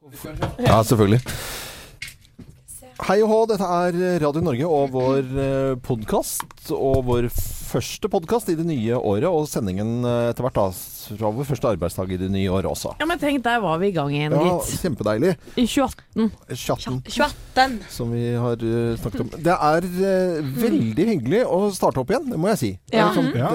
Ja, selvfølgelig. Hei og hå, dette er Radio Norge og vår podkast. Og vår første podkast i det nye året, og sendingen eh, etter hvert da fra vår første arbeidsdag i det nye året også. Ja, men tenk, der var vi i gang igjen, Ja, gitt. kjempedeilig. I 2018. 2018. 2018. som vi har eh, snakket om. Det er eh, veldig hyggelig å starte opp igjen, det må jeg si. Det er Ja. sånn, Ja.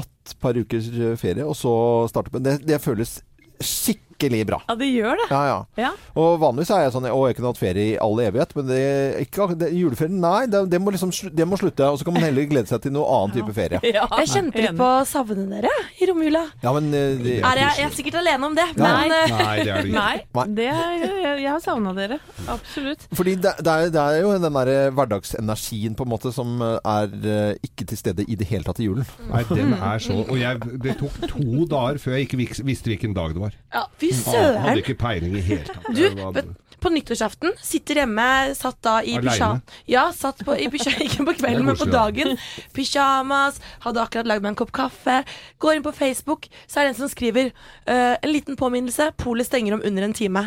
godt par ukers eh, ferie, og så starte opp igjen. Det, det føles skikkelig bra. Ja, det gjør det. Ja, ja. Ja. Og vanligvis er jeg sånn Å, jeg kunne hatt ferie i all evighet, men det, ikke, det, juleferien Nei, det, det, må liksom, det må slutte. Og så kan man heller glede seg til noe annen type ferie. Ja, Jeg kjente litt på å savne dere i romjula. Ja, men eh, det Er jeg, jeg er sikkert alene om det, Ja. men eh, Nei, det er du ikke. Nei, Nei. det er, jeg, jeg har savna dere. Absolutt. Fordi det, det, er, det er jo den derre hverdagsenergien på en måte som eh, er eh, ikke til stede i det hele tatt i julen. Nei, den er så Og jeg, det tok to dager før jeg ikke visste hvilken dag det var. ja, fy Jeg hadde ikke peiling i hele tatt. Du, var- på nyttårsaften sitter hjemme, satt da i pysjamas Ja, satt på, i pysjamas, ikke på kvelden, men på dagen. Pysjamas, hadde akkurat lagd meg en kopp kaffe. Går inn på Facebook, så er det en som skriver uh, en liten påminnelse. Polet stenger om under en time.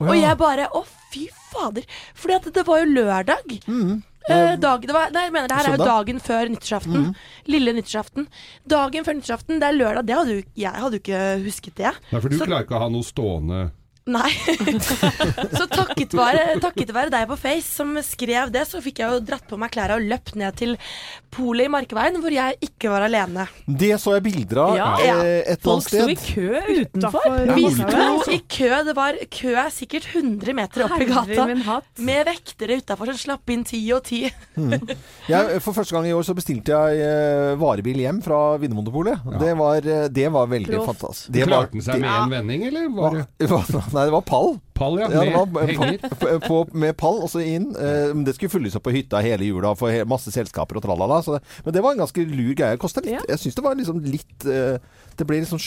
Og jeg bare Å, fy fader. Fordi at det var jo lørdag. Eh, dag, det var, nei, jeg mener det her er jo dagen før nyttårsaften. Lille nyttårsaften. Dagen før nyttårsaften, det er lørdag. Det hadde jo, jeg hadde jo ikke husket det. Nei, for du Så- klarer ikke å ha noe stående Nei. så takket være, takket være deg på Face som skrev det, så fikk jeg jo dratt på meg klærne og løpt ned til polet i Markveien, hvor jeg ikke var alene. Det så jeg bilder av Ja. eh, et eller Folk sto i kø utenfor. Ja, Vi sto i kø, det var kø er sikkert 100 meter opp i gata. Med vektere utafor som slapp inn ti og ti. Jeg, for første gang i år så bestilte jeg eh, varebil hjem fra Vinmonopolet. Det, var, eh, det var veldig Proff. fantastisk. Det var- Klarte den seg med én en vending, eller var det Nei, det var pall. pall, ja? Ja, det var Med henger? på, på, med pall og så inn. Eh, det skulle fylles opp på hytta hele jula for he masse selskaper og tralala. Så det, men det var en ganske lur greie. Kosta litt. Ja. Jeg syns det var liksom litt eh, Det ble liksom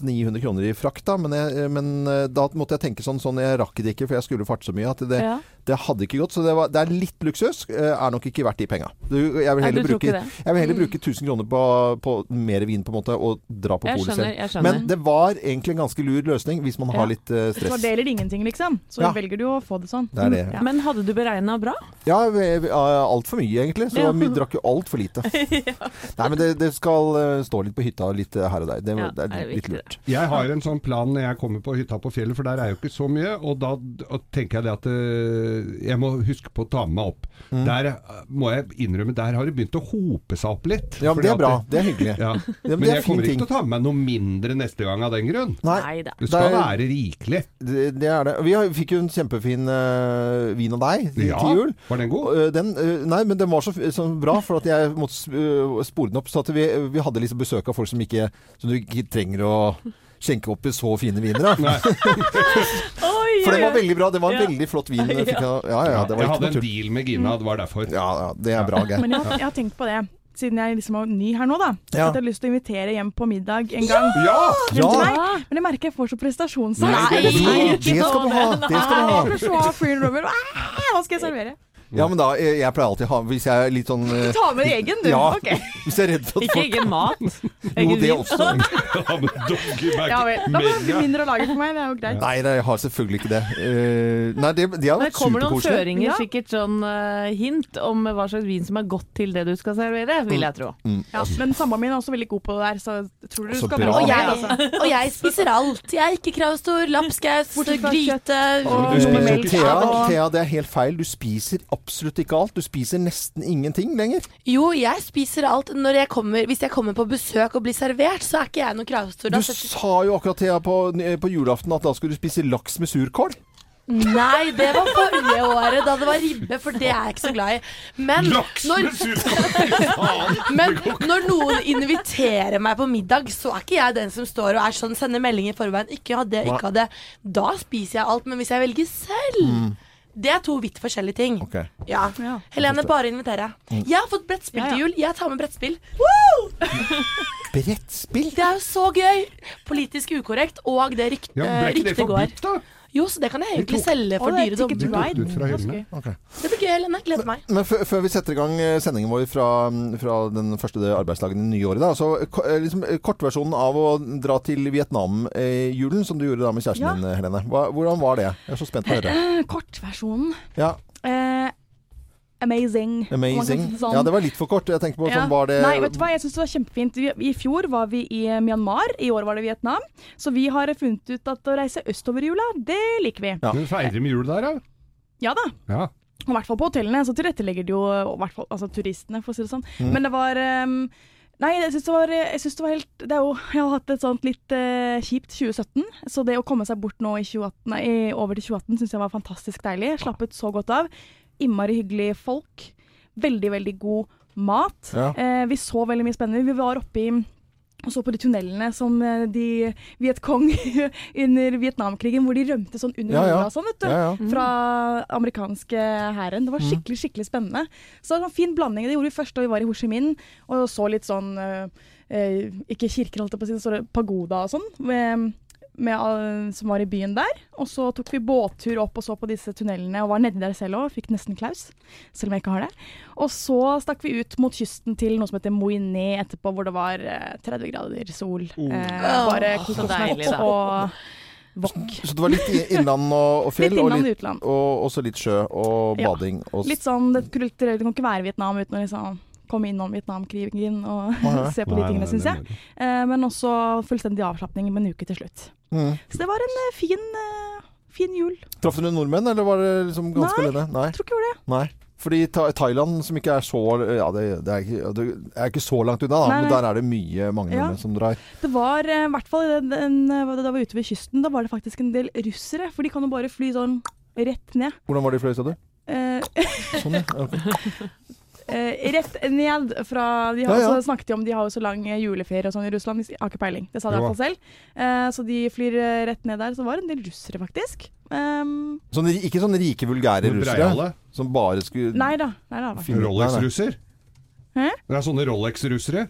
700-800-900 kroner i frakt, da. Men, jeg, men eh, da måtte jeg tenke sånn sånn Jeg rakk det ikke, for jeg skulle farte så mye. At det, Ja. det hadde ikke gått. Så det, var, det er litt luksus. eh, er nok ikke verdt de penga. Jeg vil heller bruke? Jeg vil heller bruke 1000 kroner på, på mer vin, på en måte, og dra på polet selv. Men det var egentlig en ganske lur løsning hvis man har Ja. litt stress For det gjelder ingenting, liksom. Så Ja. velger du å få det sånn. Det er det. Ja. Men hadde du beregna bra? Ja, altfor mye egentlig. Så Ja. vi drakk jo altfor lite. Nei, men det, det skal stå litt på hytta litt her og der. Det, Ja, det er litt viktig, lurt. Jeg har en sånn plan når jeg kommer på hytta på fjellet, for der er jo ikke så mye. Og da og tenker jeg det at eh, jeg må huske på å ta med meg opp. Mm. Der eh, må jeg innrømme, der har det begynt å hope seg opp litt. Ja, men det er bra. Det er hyggelig. Ja. men Men er jeg kommer ikke til å ta med meg noe mindre neste gang av den grunn. Nei. Det skal Det er- være rikelig. det, det er det. Vi har, fikk jo en kjempefin uh, vin av deg til, Ja, til jul. var den god? Den, nei, men den var så, så bra, for at jeg måtte sp- spore den opp. Så at vi, vi hadde liksom besøk av folk som ikke Som du ikke trenger å skjenke opp i så fine viner. Da. For den var veldig bra. Det var en Ja. veldig flott vin. Fikk jeg, ja, ja, det var jeg ikke hadde noe en tull. deal med Gina, det var derfor. Ja, ja, det er bra, Geir. Men jeg, har- jeg har tenkt på det, siden jeg liksom er ny her nå, da. Ja. At jeg har lyst til å invitere hjem på middag en gang. Ja! Ja, til meg. Men jeg merker jeg får så prestasjonsangst. Nei, Det, det skal du ha! Det skal du ha. Jeg så. Ah, Hva skal jeg servere? Ja, men da, jeg, jeg pleier alltid å ha Hvis jeg er litt sånn eh, Ta med egen, du. Ja. Ok. Hvis jeg er redd for at Ikke folk egen mat. Jo, Egen det vin. også. Ja, men doggyback Ja vel. Da blir det Mega. mindre å lage for meg. Det er jo greit. Nei, nei, jeg har selvfølgelig ikke det. Eh, nei, det, de har Det vært kommer noen superkoselige. føringer, Ja. sikkert sånn eh, hint om hva slags vin som er godt til det du skal servere, vil jeg tro. Ja, men samboeren min er også veldig god på det der, så jeg tror du Så skal bra. Og jeg, altså. og jeg spiser alt. Jeg er ikke kravstor. Lapskaus, Bortsett fra gryte og- Du spiser melk Thea, og- Thea, det er helt feil. Du spiser absolutt ikke alt. Du spiser nesten ingenting lenger. Jo, jeg spiser alt. Når jeg kommer, hvis jeg kommer på besøk og blir servert, så er ikke jeg noe kravstor. Du setter- sa jo akkurat til på, på julaften at da skulle du spise laks med surkål. Nei, det var forrige året, da det var ribbe, for det er jeg ikke så glad i. Men når, men når noen inviterer meg på middag, så er ikke jeg den som står og er sånn, sender melding i forveien. Ikke ha det, ikke ha det. Da spiser jeg alt. Men hvis jeg velger selv Det er to vidt forskjellige ting. Okay. Ja. Ja. Helene, bare inviter jeg. Jeg har fått brettspill Ja, ja. til jul. Jeg tar med brettspill. Brettspill? Det er jo så gøy! Politisk ukorrekt, og det rykt, Ja, ryktet går. forbudt, da? Jo, så det kan jeg egentlig selge for dyre dommer. tok det ut fra hyllene. Ok. Det blir gøy, Helene. Gleder meg. Men før før vi setter i gang eh, sendingen vår fra, fra den første arbeidsdagen i nyåret, da, så eh, liksom, eh, kortversjonen av å dra til Vietnam-julen, som du gjorde da med kjæresten Ja. din, Helene. Hva, hvordan var det? Jeg er så spent på å høre. Eh, Kortversjonen. Ja, Eh, amazing. amazing. sånn. Ja, det var litt for kort. Jeg tenkte på Ja. sånn var det Nei, vet du hva, jeg syns det var kjempefint. I fjor var vi i Myanmar, i år var det Vietnam. Så vi har funnet ut at å reise østover i jula, det liker vi. Ja. Du feirer med jul der, da? Ja da. Ja. Og I hvert fall på hotellene så tilrettelegger de jo fall, altså turistene, for å si det sånn. Mm. Men det var um, Nei, jeg syns det det var helt Det er jo Jeg har hatt et sånt litt uh, kjipt 2017, så det å komme seg bort nå i 2018, nei, over til 2018 syns jeg var fantastisk deilig. Slappet så godt av. Innmari hyggelige folk. Veldig, veldig god mat. Ja. Eh, vi så veldig mye spennende. Vi var oppe i og så på de tunnelene som eh, de Vietcong under Vietnamkrigen, hvor de rømte sånn under Ja, ja. sånn, vet du Ja, ja. fra amerikanske hæren. Det var Mm. skikkelig skikkelig spennende. Så det var en fin blanding. Det gjorde vi først da vi var i Ho Chi Minh og så litt sånn eh, eh, Ikke kirker, holdt jeg på å si, pagoda og sånn. Med, med, som var i byen der. Og så tok vi båttur opp og så på disse tunnelene og var nedi der selv òg. Fikk nesten klaus, selv om jeg ikke har det. Og så stakk vi ut mot kysten til noe som heter Moiné etterpå, hvor det var eh, 30 grader sol. Eh, bare kokosnøtt deilig, da. og wok. Så det var litt innland og, og fjell, Litt og, litt, utland. og også litt sjø og bading. Ja. Litt sånn, det kan ikke være Vietnam uten å liksom komme innom Vietnamkrigen og se på de tingene, syns jeg. Eh, men også fullstendig avslapning med en uke til slutt. mm. Så det var en eh, fin, eh, fin jul. Traff du noen nordmenn, eller var det liksom ganske alene? Nei. Jeg tror ikke jeg gjorde det. Nei. Fordi Thailand, som ikke er så Ja, det, det, er, ikke, det er ikke så langt unna, da, Nei, men der er det mye mange Ja. som drar. Det var i hvert fall da vi var ute ved kysten, da var det faktisk en del russere. For de kan jo bare fly sånn rett ned. Hvordan var de fløy, sa du? Eh, Sånn, ja. Ok. eh, rett ned fra de har, Ja, ja. Så snakket de om de har jo så lang juleferie og sånn i Russland. Har ikke peiling. Det sa de i hvert fall selv. Eh, så de flyr eh, rett ned der. Så det var en del russere, faktisk. Um, Sånn, ikke sånne rike, vulgære russere som bare skulle nei da. Rolex-russer? Det er sånne Rolex-russere.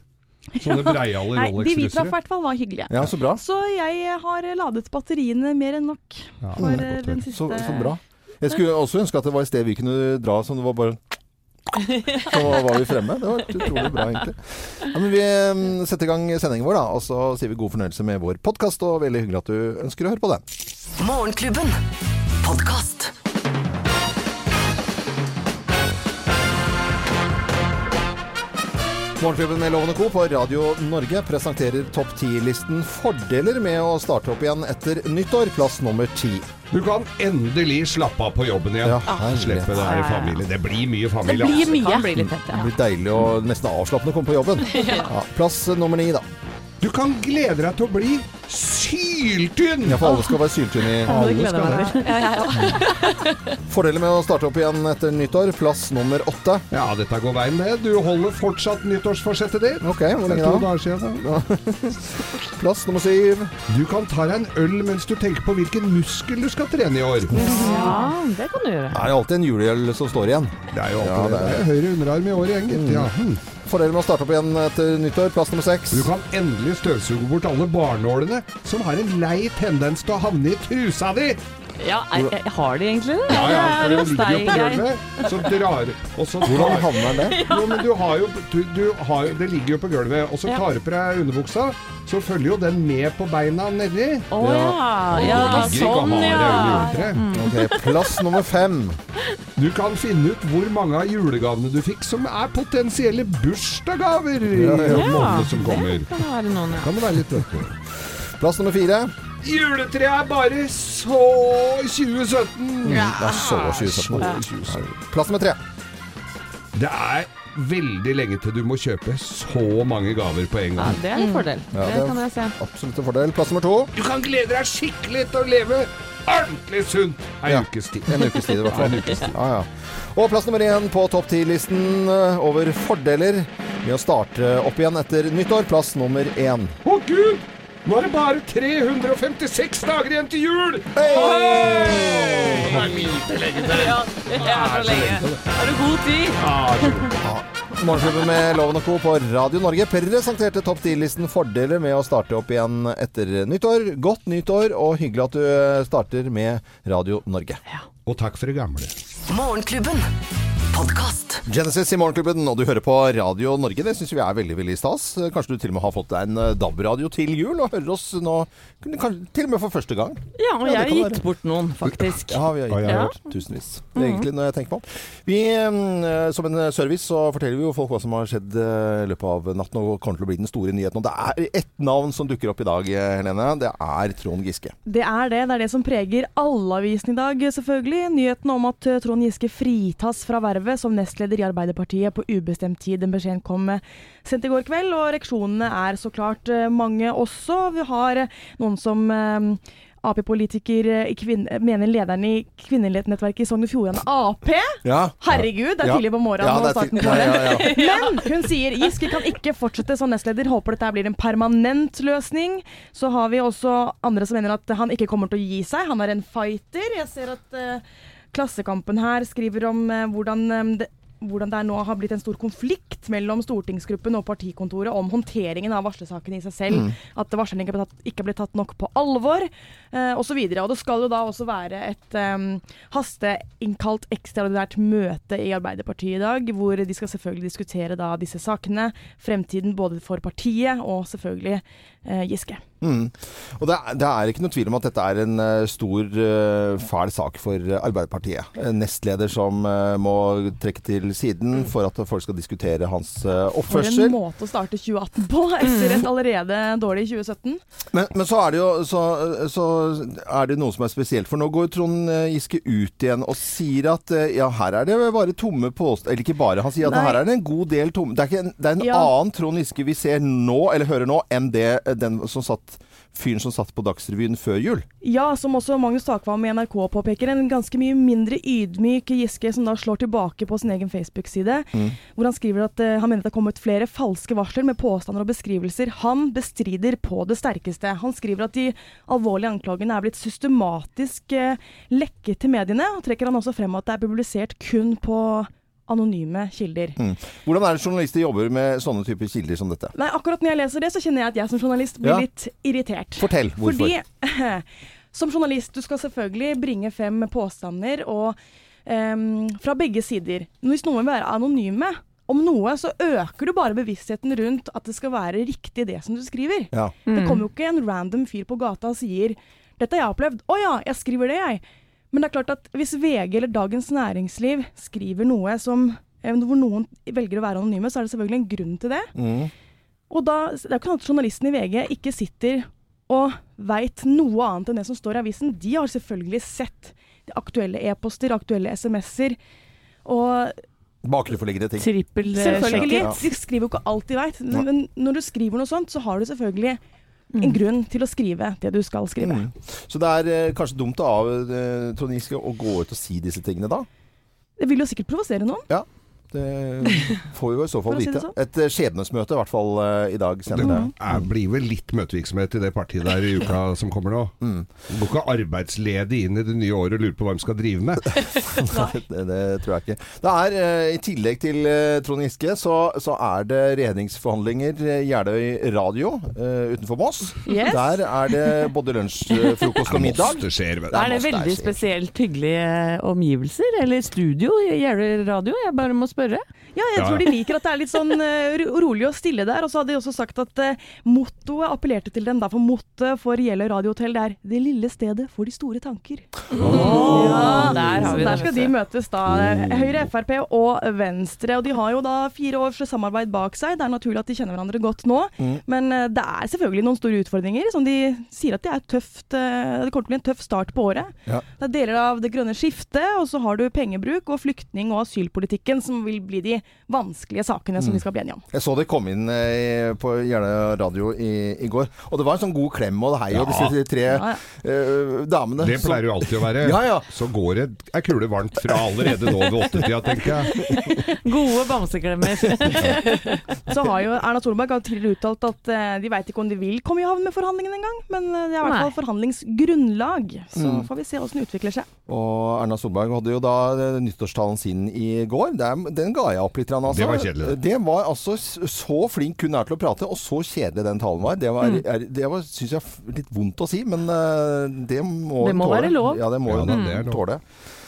Sånne breiale Rolex-russere? de vi traff i hvert fall var hyggelige. Ja, så bra. Så jeg har ladet batteriene mer enn nok for det er eh, den siste Så, så bra. Jeg skulle også ønske at det var et sted vi kunne dra som det var bare Så var vi fremme. Det var utrolig bra, egentlig. Ja, men vi mm, setter i gang sendingen vår, da. Og så sier vi god fornøyelse med vår podkast, og veldig hyggelig at du ønsker å høre på den. Morgenklubben. Podkast. Morgenklubben med Lovende Co. på Radio Norge presenterer topp 10-listen fordeler med å starte opp igjen etter nyttår. Plass nummer ti. Du kan endelig slappe av på jobben igjen. Ja. Slippe det her i familie. Det blir mye familie. Det blir altså. mye. Det, bli fett, ja. Det blir deilig og nesten avslappende å komme på jobben. Ja, plass nummer ni, da. Du kan glede deg til å bli syltynn! Ja, for alle skal være syltynne i alle gleder være. jeg med å starte opp igjen etter nyttår. Plass nummer åtte. Ja, dette går veien, det. Du holder fortsatt nyttårsforsettet ditt. Ok, hvor Det lenge to da? dager siden. da. Plass nummer syv. Du kan ta deg en øl mens du tenker på hvilken muskel du skal trene i år. Ja, det kan du gjøre. Det er alltid en juleøl som står igjen. Det er jo alltid ja, det. er høyre underarm i år igjen, gitt. Ja. Fordeler med å starte opp igjen etter nyttår. Plass nummer seks. Du kan endelig støvsuge bort alle barnålene som har en lei tendens til å havne i trusa di. Ja, jeg, jeg har de egentlig det? Ja, ja, for det er ligger jo på gulvet. Så drar og så Hvordan havner den der? Jo, men du har jo du, du har, Det ligger jo på gulvet, og så tar du på deg underbuksa, så følger jo den med på beina nedi. Å ja. ja, ligger sånn ja. Ok, Plass nummer fem. Du kan finne ut hvor mange av julegavene du fikk som er potensielle bursdagsgaver i Ja, ja. månedene som kommer. Kan det være noen, ja. Kan det være litt. Plass nummer fire. Juletreet er bare så 2017! Det er så 2017. Ja. 2017. Plass nummer tre. Det er veldig lenge til du må kjøpe så mange gaver på en ja. gang. Det er en fordel. Ja, det det- kan jeg se. Absolutt en fordel. Plass nummer to. Du kan glede deg skikkelig til å leve ordentlig sunt en Ja. ukes tid. En ukes tid, i hvert fall. En. Ja, ja. Og plass nummer én på topp ti-listen eh, over fordeler med å starte opp igjen etter nyttår. Plass nummer én. Å gud! Nå er det bare 356 dager igjen til jul! Hey! Det er lite. Ja, det er så lenge. Har du god tid? Ja. Morgenklubben med Loven og Co. på Radio Norge presenterte topp 10-listen fordeler med å starte opp igjen etter nyttår. Godt nyttår, og hyggelig at du starter med Radio Norge. Og takk for det gamle. Morgenklubben. Podkast. Genesis i Morgenklubben, og du hører på Radio Norge. Det syns vi er veldig veldig stas. Kanskje du til og med har fått deg en eh, DAB-radio til jul, og hører oss nå kanskje, til og med for første gang. Ja, og Ja, jeg har gitt gitt bort noen, faktisk. Ja, vi har Ja, bort tusenvis. Det tusenvis, egentlig, når jeg tenker på. Vi, eh, som en service så forteller vi jo folk hva som har skjedd eh, i løpet av natten, og kommer til å bli den store nyheten. Og det er ett navn som dukker opp i dag, eh, Helene. Det er Trond Giske. Det er det. Det er det som preger alle avisene i dag, selvfølgelig. Nyheten om at eh, Trond Giske fritas fra vervet som nestleder i Arbeiderpartiet på ubestemt tid. Den beskjeden kom eh, sent i går kveld, og reaksjonene er så klart eh, mange også. Vi har eh, noen som Ap-politiker mener lederen i kvinnenettverket i Sogn og Fjordane Ap. Ja. Herregud, det er Ja. tidlig på morgenen Ja, på ja, ja, Men hun sier Giske kan ikke fortsette som nestleder. Håper dette blir en permanent løsning. Så har vi også andre som mener at han ikke kommer til å gi seg. Han er en fighter. Jeg ser at eh, Klassekampen her skriver om eh, hvordan eh, det hvordan det nå har blitt en stor konflikt mellom stortingsgruppen og partikontoret om håndteringen av varslersaken i seg selv. At varslerne ikke ble tatt, ikke ble tatt nok på alvor, eh, osv. Og, og det skal jo da også være et um, hasteinnkalt ekstraordinært møte i Arbeiderpartiet i dag, hvor de skal selvfølgelig diskutere da disse sakene. Fremtiden både for partiet og selvfølgelig Giske. Mm. Og det er, det er ikke noe tvil om at dette er en eh, stor, eh, fæl sak for eh, Arbeiderpartiet. En nestleder som eh, må trekke til siden for at folk skal diskutere hans oppførsel. For en måte å starte 2018 på, etter et allerede dårlig 2017. Men, men så er det jo så, så er det noe som er spesielt. For nå går Trond eh, Giske ut igjen og sier at eh, ja, her er det bare tomme påstander Eller ikke bare, han sier at Nei. her er det en god del tomme Det er, ikke en, det er en Ja. annen Trond Giske vi ser nå, eller hører nå, enn det eh, den som satt fyren som satt på Dagsrevyen før jul. Ja, som også Magnus Takvam i NRK påpeker, en ganske mye mindre ydmyk Giske som da slår tilbake på sin egen Facebook-side, hvor han skriver at uh, han mener det har kommet flere falske varsler med påstander og beskrivelser han bestrider på det sterkeste. Han skriver at de alvorlige anklagene er blitt systematisk uh, lekket til mediene, og trekker han også frem at det er publisert kun på anonyme kilder. Hvordan er det journalister jobber med sånne typer kilder som dette? Nei, akkurat når jeg leser det, så kjenner jeg at jeg som journalist blir Ja. litt irritert. Fortell hvorfor. Fordi som journalist, du skal selvfølgelig bringe frem påstander og um, fra begge sider. Hvis noen vil være anonyme om noe, så øker du bare bevisstheten rundt at det skal være riktig det som du skriver. Ja. Det kommer jo ikke en random fyr på gata og sier 'Dette har jeg opplevd'. 'Å ja, jeg skriver det, jeg'. Men det er klart at hvis VG eller Dagens Næringsliv skriver noe som eh, hvor noen velger å være anonyme, så er det selvfølgelig en grunn til det. Mm. Og da, Det er jo ikke sånn at journalisten i VG ikke sitter og veit noe annet enn det som står i avisen. De har selvfølgelig sett de aktuelle e-poster, aktuelle SMS-er. Og Bakenforliggende ting. Trippel eh, selvfølgelig, Ja. de skriver jo ikke alt de veit. Men når du skriver noe sånt, så har du selvfølgelig en grunn til å skrive det du skal skrive. Mm. Så det er eh, kanskje dumt av eh, Trond Giske å gå ut og si disse tingene da? Det vil jo sikkert provosere noen. Det får vi jo i så fall si vite. sånn. Et eh, skjebnesmøte i hvert fall eh, i dag Det er, blir vel litt møtevirksomhet i det partiet der i uka som kommer nå. Mm. Du går ikke arbeidsledig inn i det nye året og lurer på hva de skal drive med. det, det tror jeg ikke. Det er, eh, I tillegg til Trond Giske, så, så er det regjeringsforhandlinger Jeløy radio utenfor Moss. Yes. Der er det både lunsj, frokost og middag. Det skjer, det er, er det veldig spesielt hyggelige omgivelser, eller studio i Jeløy radio. Jeg bare må spørre spørre? Ja, jeg tror ja. de liker at det er litt sånn uh, rolig og stille der. Og så hadde de også sagt at uh, mottoet appellerte til dem. Da, for mottoet for Jeløy radiohotell det er 'Det lille stedet for de store tanker'. Ja, der har Så vi der skal de møtes, da. Høyre, Frp og Venstre. Og de har jo da fire års samarbeid bak seg. Det er naturlig at de kjenner hverandre godt nå. Mm. Men eh, det er selvfølgelig noen store utfordringer, som de sier at det er tøft. eh, Det kommer til å bli en tøff start på året. Ja. Det er deler av det grønne skiftet, og så har du pengebruk og flyktning- og asylpolitikken, som vil bli de vanskelige sakene Mm. som vi skal bli enige om. Jeg så det kom inn eh, på Jeløya radio i, i går, og det var en sånn god klem og hei og Ja. disse tre Ja, ja. eh, damene. Det pleier jo alltid å være. Ja, ja. Så går det ei kule varmt fra allerede nå ved åttetida, tenker jeg. Gode bamseklemmer. Så har jo Erna Solberg har tidligere uttalt at eh, de veit ikke om de vil komme i havn med forhandlingene engang, men eh, det er i hvert fall forhandlingsgrunnlag. Så Mm. får vi se åssen det utvikler seg. Og Erna Solberg hadde jo da eh, nyttårstalen sin i går. Den ga jeg opp. Opp litt. Altså. Det var kjedelig, det. Det var altså så flink hun er til å prate, og så kjedelig den talen var. Det var, er, det var syns jeg, litt vondt å si, men eh, det må Det må tåle. være lov. Ja, det må Ja, lov. tåle.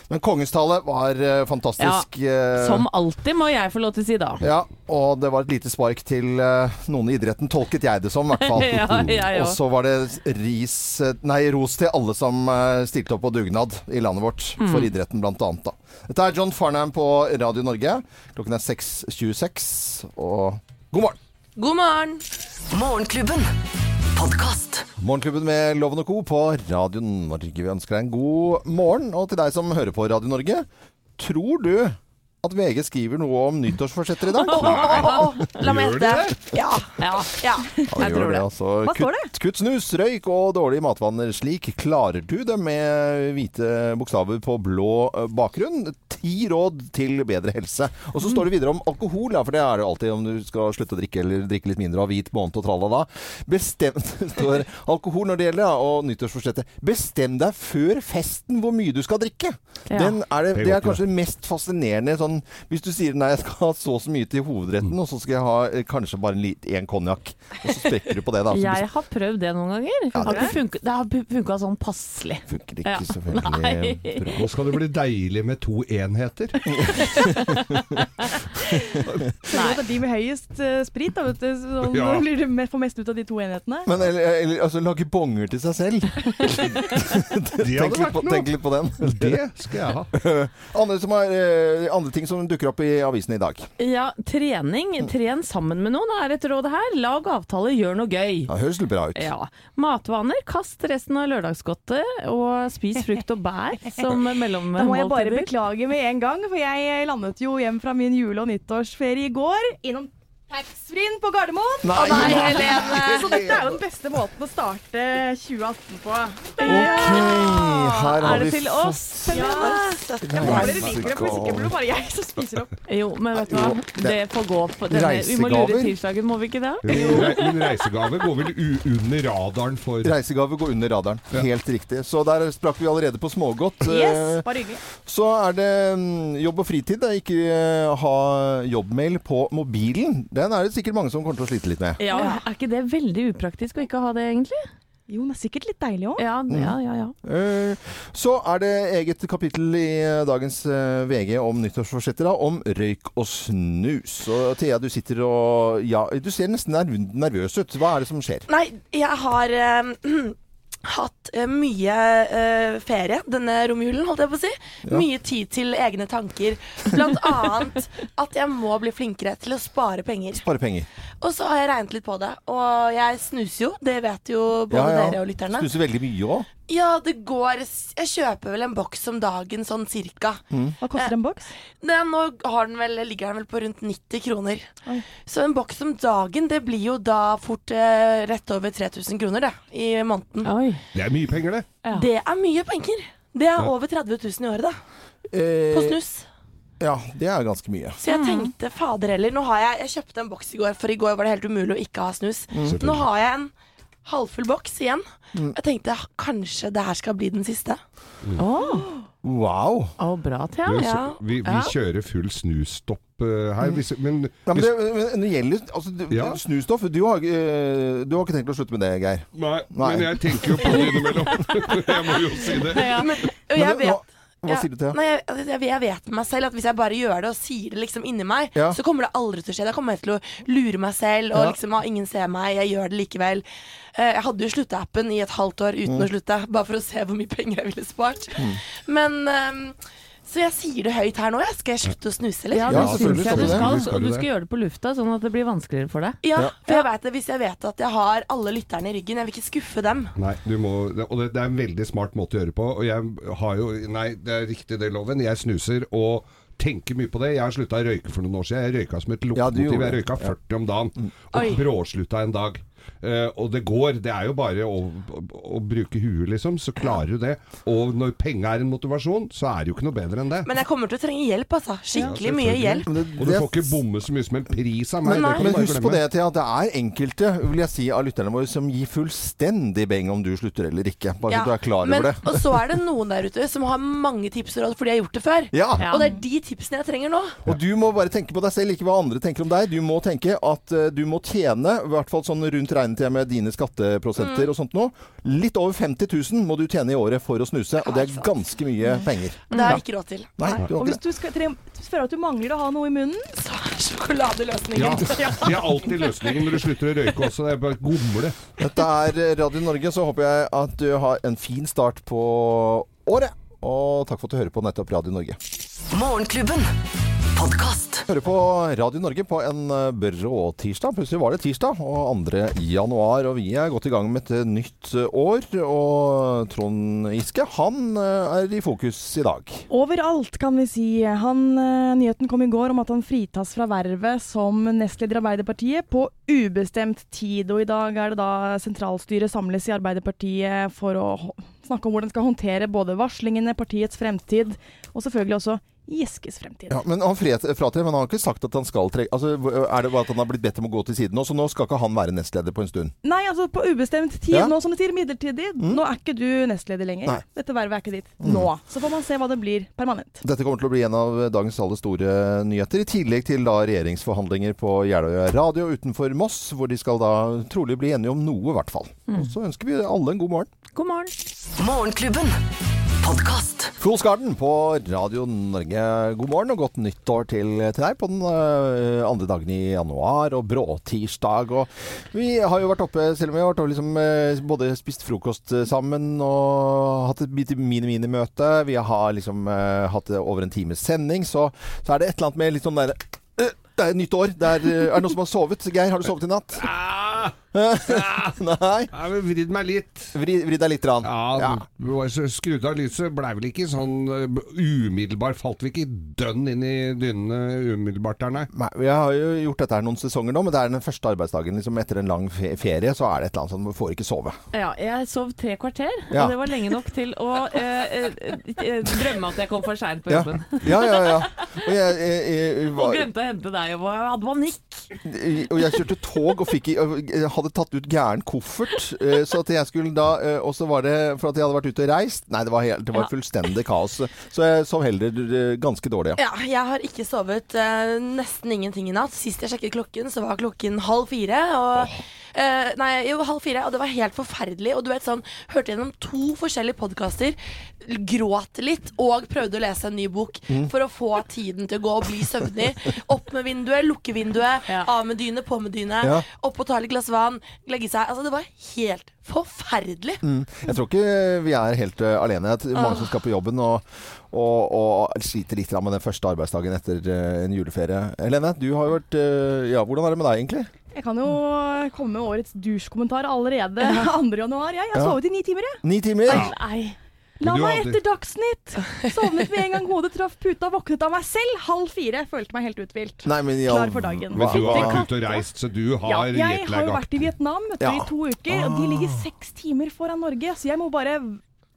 Men kongens tale var eh, fantastisk. Ja, Som alltid, må jeg få lov til å si da. ja, og det var et lite spark til eh, noen i idretten, tolket jeg det som i hvert fall. Ja, ja, og så var det ris, eh, nei, ros til alle som eh, stilte opp på dugnad i landet vårt, Mm. for idretten blant annet. Da. Dette er John Farnham på Radio Norge. Klokken er 6.26, og god morgen! God morgen! Morgenklubben. Podkast. Morgenklubben med Loven og Co. på Radio Norge. Vi ønsker deg en god morgen. Og til deg som hører på Radio Norge, tror du at VG skriver noe om nyttårsforsetter i dag? La meg gjette. Ja. Ja. ja. Ja, Jeg tror det. Altså. Hva står Kutt, kutt snus, røyk og dårlige matvaner. Slik klarer du det med hvite bokstaver på blå eh, bakgrunn. Ti råd til bedre helse. Og så står det videre om alkohol, ja, for det er det jo alltid om du skal slutte å drikke eller drikke litt mindre av hvit måned og tralala. Bestem Bestemt står alkohol når det gjelder, ja, og nyttårsforsettet. Bestem deg før festen hvor mye du skal drikke. Ja. Den er det, Det er det kanskje det mest fascinerende sånn Hvis du sier nei, jeg skal ha så og så mye til hovedretten, og så skal jeg ha eh, kanskje bare en konjakk. Og så sprekker du på det, da. Så Jeg har prøvd det noen ganger. Ja, Har det- Funker, funket- det har funka sånn passelig. funker ikke Ja. så veldig bra. Nå skal det bli deilig med to enheter. Så det er de med høyest eh, sprit, da, vet du. Sånn Ja. blir du mer- får mest ut av de to enhetene. Men eller, eller altså, lage bonger til seg selv. Tenk litt, på, tenk litt på den. Det skal jeg ha. Andre, som har, eh, andre ting som dukker opp i avisen i dag. Ja, trening. Tren sammen med noen er et råd her. Lag avtale, gjør noe gøy. Ja, høres litt bra ut. Ja. Matvaner. Kast resten av lørdagsgodtet og spis frukt og bær som Da må jeg bare beklage med en gang, for jeg landet jo hjem fra min jule- og nyttårsferie i går innom taxfree-en på Gardermoen. Nei, Nei, Helene. Så dette er jo den beste måten å starte 2018 på. Ok, her har Er det vi til fått- oss? Ja, Søtt. jeg håper dere liker det, for hvis ikke blir det bare jeg som spiser opp. Jo, men vet du hva. Jo, Det får gå på denne. Vi må lure Reisegaver. tirsdagen, må vi ikke det? Men reisegave går vel u under radaren for Reisegave går under radaren. Ja. Helt riktig. Så der sprakk vi allerede på smågodt. Yes, Eh, bare hyggelig. Så er det mm, jobb og fritid. Ikke eh, ha jobbmail på mobilen. Den er det sikkert mange som kommer til å slite litt med. Ja, Er ikke det veldig upraktisk å ikke ha det, egentlig? Jo, det er sikkert litt deilig òg. Ja, ja, ja. ja. Uh, Så er det eget kapittel i eh, dagens uh, VG om nyttårsforsetter, da, om røyk og snus. Og Thea, du sitter og Ja, du ser nesten nerv nervøs ut. Hva er det som skjer? Nei, jeg har eh, hatt eh, mye eh, ferie denne romjulen, holdt jeg på å si. Ja. Mye tid til egne tanker. Blant annet at jeg må bli flinkere til å spare penger. Spare penger. Og så har jeg regnet litt på det, og jeg snuser jo. Det vet jo både dere og lytterne. Snuser veldig mye òg. Ja, det går Jeg kjøper vel en boks om dagen, sånn cirka. Hva koster en boks? Det, nå har den vel, ligger den vel på rundt 90 kroner. Oi. Så en boks om dagen, det blir jo da fort eh, rett over 3000 kroner, det, i måneden. Oi. Det er mye penger, det. Ja. Det er mye penger. Det er Ja. over 30 000 i året, da. Eh, På snus. ja, det er ganske mye. Så jeg tenkte fader heller Nå har jeg Jeg kjøpte en boks i går, for i går var det helt umulig å ikke ha snus. Nå har jeg en halvfull boks igjen. Mm. Jeg tenkte kanskje det her skal bli den siste. Å, Wow. Oh, bra, Thea. Du, Ja. så, vi, vi Ja. kjører full snustopp. eh, her. Hvis, men Ja, men det, men det gjelder altså, du, Ja. snustoff du har, eh, du har ikke tenkt å slutte med det, Geir? nei, Nei. men jeg tenker jo på det innimellom. jeg må jo si det. Ja. Men, jeg det- vet nå- Hva Ja, sier du til det? Nei, jeg, jeg, jeg vet med meg selv at hvis jeg bare gjør det og sier det liksom inni meg, Ja. så kommer det aldri til å skje. Da kommer jeg til å lure meg selv og Ja. liksom ah, ingen ser meg, jeg gjør det likevel. Eh, jeg hadde jo slutteappen i et halvt år uten Mm. å slutte, bare for å se hvor mye penger jeg ville spart. Men ehm, Så jeg sier det høyt her nå, jeg. Skal jeg slutte å snuse, eller? Ja, Ja, det selvfølgelig syns jeg skal du du det. skal. Skal du du det? skal gjøre det på lufta, sånn at det blir vanskeligere for deg. Ja, Ja. for jeg vet det, hvis jeg vet at jeg har alle lytterne i ryggen, jeg vil ikke skuffe dem. Nei, du må, og det, det er en veldig smart måte å gjøre det på. Og jeg har jo Nei, det er riktig det, Loven. Jeg snuser og tenker mye på det. Jeg har slutta å røyke for noen år siden. Jeg røyka som et Ja, lokomotiv. Ja, jeg røyka 40 om dagen. Og bråslutta en dag. Eh, og det går. Det er jo bare å, å, å bruke huet, liksom. Så klarer du det. Og når penga er en motivasjon, så er det jo ikke noe bedre enn det. Men jeg kommer til å trenge hjelp, altså. Skikkelig Ja, mye hjelp. Det- Og du får ikke bomme så mye som en pris av meg. Men, men husk på det, Thea. Det er enkelte vil jeg si, av lytterne våre som gir fullstendig beng om du slutter eller ikke. Bare så Ja, du er klar men, over det. Og så er det noen der ute som har mange tips og råd, fordi de har gjort det før. Ja. Ja. Og det er de tipsene jeg trenger nå. Og du må bare tenke på deg selv, ikke hva andre tenker om deg. Du må tenke at uh, du må tjene, i hvert fall sånn rundt regnet jeg med dine skatteprosenter Mm. og sånt nå, litt over 50 000 må du tjene i året for å snuse. Og det er ganske mye penger. Det har jeg ikke råd til. Nei, du Og hvis du skal, føler at du mangler å ha noe i munnen, Så er sjokoladeløsningen. Ja, det er alltid løsningen når du slutter å røyke også. Det er bare gomle. Dette er Radio Norge, så håper jeg at du har en fin start på året. Og takk for at du hører på nettopp Radio Norge. Morgenklubben. Podkast. Hører på Radio Norge på en eh, brå tirsdag. Plutselig var det tirsdag, og 2. januar. Og vi er godt i gang med et nytt eh, år. Og Trond Giske, han eh, er i fokus i dag. overalt kan vi si. Han, nyheten kom i går om at han fritas fra vervet som nestleder i Arbeiderpartiet på ubestemt tid. Og i dag er det da sentralstyret samles i Arbeiderpartiet for å snakke om hvordan de skal håndtere både varslingene, partiets fremtid, og selvfølgelig også Giskes fremtid. Ja, men han fratrer, men han har ikke sagt at han skal trekke altså, Er det bare at han har blitt bedt om å gå til siden nå, så nå skal ikke han være nestleder på en stund? Nei, altså på ubestemt tid. Ja. Nå som de sier midlertidig. Nå er ikke du nestleder lenger. Nei. Dette vervet er ikke ditt nå. Så får man se hva det blir permanent. Dette kommer til å bli en av dagens aller store nyheter, i tillegg til da regjeringsforhandlinger på Jeløya radio utenfor Moss, hvor de skal da trolig bli enige om noe, i hvert fall. Og så ønsker vi alle en god morgen. God morgen. Morgenklubben. Podkast. Fools Garden på Radio Norge. God morgen og godt nyttår til, til deg på den uh, andre dagen i januar og bråtirsdag. Og vi har jo vært oppe, selv om vi har vært oppe liksom, uh, både spist frokost øh, sammen og hatt et bit mini-mini-møte. Vi har liksom uh, hatt over en times sending, så, så er det et eller annet med litt sånn derre det er nytt år. Det er, er det noen som har sovet? Geir, har du sovet i natt? Ah, Nei? jeg har vridd meg litt. Vri, vri deg litt. Rann. Ja, ja. skrudd av lyset. Blei vel ikke sånn umiddelbar umiddelbart Falt vi ikke dønn inn i dynene umiddelbart der, nei. Nei, Jeg har jo gjort dette her noen sesonger nå, men det er den første arbeidsdagen liksom etter en lang ferie, så er det et eller annet sånn, får ikke sove. Ja, jeg sov tre kvarter, Ja. og det var lenge nok til å eh, eh, eh, drømme at jeg kom for seint på jobben. ja, ja. ja. Og, jeg, jeg, jeg, Og glemte å hente deg, og jeg hadde panikk. og jeg kjørte tog og fikk, jeg hadde tatt ut gæren koffert, eh, så at jeg skulle da eh, Og så var det for at jeg hadde vært ute og reist. Nei, det var, helt, det var fullstendig kaos. Så jeg sov heller eh, ganske dårlig, ja. Ja, jeg har ikke sovet nesten ingenting i natt. Sist jeg sjekket klokken, så var klokken halv fire. Og, eh, nei, jo, halv fire, og det var helt forferdelig. Og du vet sånn, hørte gjennom to forskjellige podkaster, gråt litt og prøvde å lese en ny bok for å få tiden til å gå og bli søvnig. Opp med vinduet, lukke vinduet, Ja. av med dyne, på med dyne. Ja. Opp og ta litt glass vann, legge seg. Altså, det var helt forferdelig. Mm. Jeg tror ikke vi er helt uh, alene. Det er mange som skal på jobben og, og, og sliter litt med den første arbeidsdagen etter eh, en juleferie. Helene, du har jo vært Ja, hvordan er det med deg egentlig? Jeg kan jo komme med årets dusjkommentar allerede 2. januar. Jeg, jeg har sovet i ni timer, jeg. Ni timer? Nei. La meg etter Dagsnytt! Sovnet med en gang hodet traff puta, våknet av meg selv halv fire. Følte meg helt uthvilt. Nei, men ja, Klar for dagen. Men du har vært ute og reist, så du har Ja, jeg har jo vært i Vietnam Ja. i to uker, og de ligger seks timer foran Norge. Så jeg må bare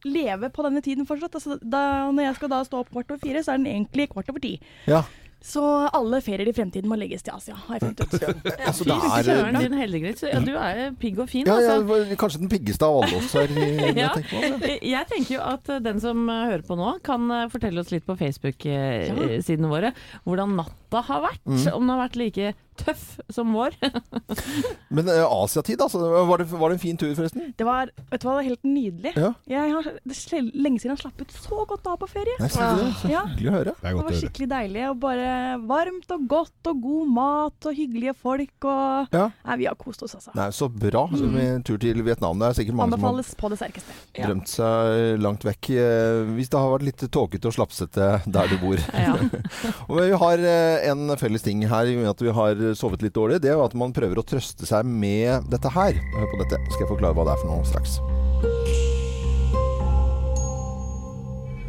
leve på denne tiden fortsatt. Altså, da, når jeg skal da stå opp kvart over fire, så er den egentlig kvart over ti. Ja. Så alle ferier i fremtiden må legges til Asia, har jeg funnet ut. Altså, Fy det er søren, din heldiggris. Ja, du er pigg og fin, ja, altså. kanskje den piggeste av alle oss her. jeg Ja. tenker. Jeg tenker jo at den som eh, hører på nå, kan eh, fortelle oss litt på Facebook-sidene våre hvordan natta har vært. Mm. Om den har vært like tøff som vår. Men uh, Asiatid, altså. Var det, var det en fin tur, forresten? Det var, vet du hva, det var helt nydelig. Ja. Jeg har, det er lenge siden jeg har slappet så godt av på ferie. Nei, så, så Ja. hyggelig å høre. Det Det var skikkelig deilig. Og bare varmt og godt og god mat og hyggelige folk. Og Ja. Nei, vi har kost oss, altså. Nei, så bra med tur til Vietnam. Det er sikkert mange som har på det sterkeste. drømt seg langt vekk. eh, Hvis det har vært litt tåkete og slapsete der du bor. Ja. Og vi har eh, en felles ting her i og med at vi har sovet litt dårlig. Det er at man prøver å trøste seg med dette her. Hør på dette. Skal jeg forklare hva det er for noe straks.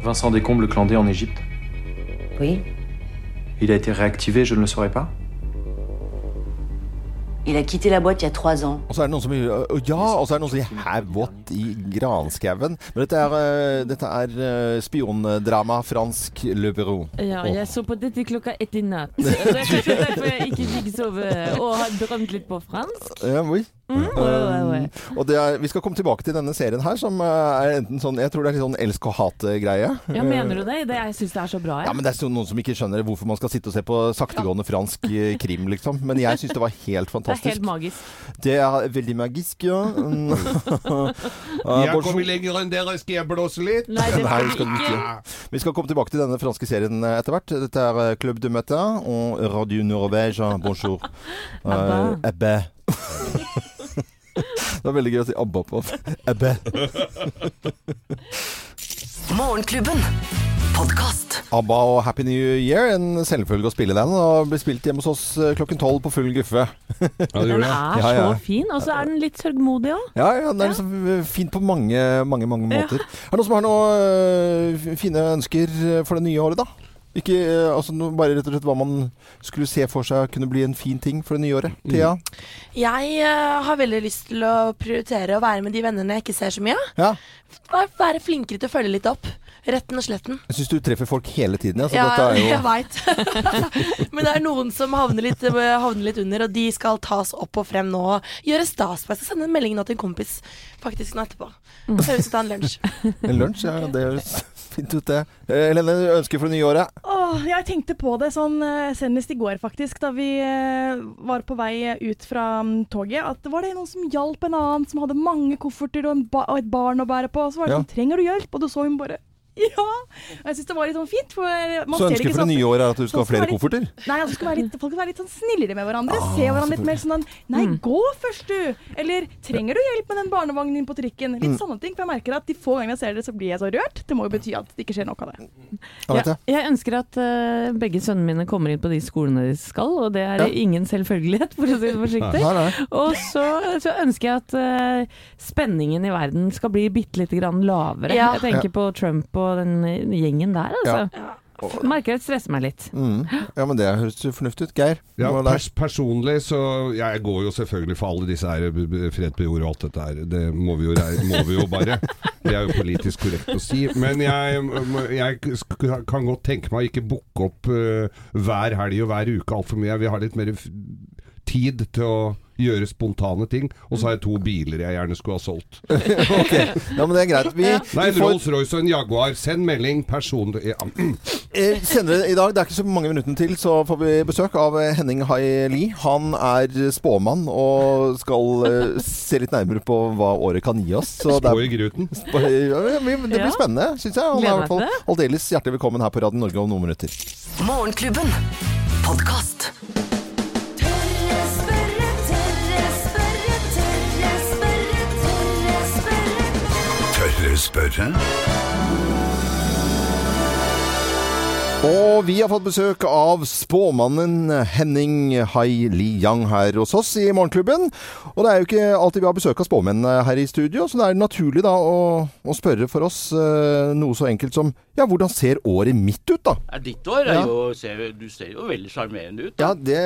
Vincent Descombes, le clandé en Égypte. Oui. Il a été réactivé, je ne le saurais pas Il a quitté la boîte il y a trois ans. Og så er det noen som øh, Ja, og så er det noen som sier 'Hæ, what?' i granskauen. Men dette er, øh, dette er øh, spiondrama, fransk Le Bureau. Ja, jeg så på dette klokka ett i natt. Det er kanskje derfor jeg ikke fikk sove og har drømt litt på fransk. Ja, oui. Mm. Um, og det er, vi skal komme tilbake til denne serien her, som øh, er enten sånn Jeg tror det er litt sånn elsk og hat-greie. Ja, mener du det? det jeg syns det er så bra. Ja, Jeg. men Det er så noen som ikke skjønner hvorfor man skal sitte og se på saktegående fransk eh, krim, liksom. Men jeg syns det var helt fantastisk. det er helt magisk. Det er veldig magisk, ja. Mm. Jeg kommer lenger enn dere, skal jeg blåse litt? Nei, det Nei, skal du ikke. Vi skal komme tilbake til denne franske serien eh, etter hvert. Dette er eh, Club de Matin og Radio Norvège. Bonjour. Uh, Ebbe. Det er veldig gøy å si ABBA på. Ebbe. Morgenklubben. Podcast. ABBA og Happy New Year. En selvfølge å spille den. Og blir spilt hjemme hos oss eh, klokken tolv på full guffe. Ja, Den er Ja, ja. så fin, og så er den litt sørgmodig òg. Ja, ja, den er liksom fin på mange, mange, mange måter. Er det noen som har noen øh, fine ønsker eh, for det nye året, da? Ikke øh, altså, bare rett og slett hva man skulle se for seg kunne bli en fin ting for det nye året. Thea? Jeg uh, har veldig lyst til å prioritere å være med de vennene jeg ikke ser så mye av. Ja. Være, være flinkere til å følge litt opp. Retten og sletten. Jeg syns du treffer folk hele tiden. Ja, Ja, dette er jo jeg veit. Men det er noen som havner litt, havner litt under, og de skal tas opp og frem nå og gjøre stas på. Jeg skal sende en melding nå til en kompis faktisk nå etterpå. Vi skal ta en lunsj. en lunsj. Ja, det høres fint ut, det. Eh, Helene, ønsker for det nye året? Åh, jeg tenkte på det sånn eh, senest i går, faktisk, da vi eh, var på vei ut fra mm, toget. At var det noen som hjalp en annen som hadde mange kofferter og, og et barn å bære på. Og så var det Ja. sånn 'Trenger du hjelp?' Og du så hun bare ja! Og jeg syns det var litt sånn fint. For man Så ønsket for det nye året er at du skal ha flere litt- kofferter? Nei, altså skal være litt, folk skal være litt sånn snillere med hverandre. Ah, Se hverandre litt mer sånn Nei, gå først, du! Eller trenger du hjelp med den barnevognen din på trikken? Litt Mm. sånne ting. For jeg merker at de få gangene jeg ser det, så blir jeg så rørt. Det må jo bety at det ikke skjer noe av det. Jeg, jeg ønsker at uh, begge sønnene mine kommer inn på de skolene de skal, og det er Ja. ingen selvfølgelighet, for å si det forsiktig. Nei, nei. Og så, så ønsker jeg at uh, spenningen i verden skal bli bitte lite grann lavere. Ja. Jeg tenker på Trump og den gjengen der, altså. Merker det stresser meg litt. Mm. Ja, men det høres fornuftig ut. Geir? Ja, er pers personlig så Jeg går jo selvfølgelig for alle disse her fred på jord og alt dette her. Det må vi jo, må vi jo bare. Det er jo politisk korrekt å si. Men jeg, jeg kan godt tenke meg å ikke booke opp uh, hver helg og hver uke altfor mye. Jeg vil ha litt mer f tid til å gjøre spontane ting. Og så har jeg to biler jeg gjerne skulle ha solgt. ok, ja, men det er greit. Vi, Nei, en får Rolls-Royce og en Jaguar. Send melding person... Ja. Eh, Senere i dag, det er ikke så mange minuttene til, så får vi besøk av eh, Henning Hai Li. Han er spåmann og skal eh, se litt nærmere på hva året kan gi oss. Så Spå er, i gruten. Spå- ja, det blir spennende, syns jeg. Han er i hvert fall aldeles hjertelig velkommen her på Radio Norge om noen minutter. Morgenklubben. Podkast. Tørre spørre. Tørre spørre? Og vi har fått besøk av spåmannen Henning Hai Li Yang her hos oss i Morgenklubben. Og det er jo ikke alltid vi har besøk av spåmenn her i studio, så det er naturlig da å, å spørre for oss uh, noe så enkelt som ja, hvordan ser året mitt ut, da? Ja, ditt år er Ja. jo ser, Du ser jo veldig sjarmerende ut. Da. Ja, det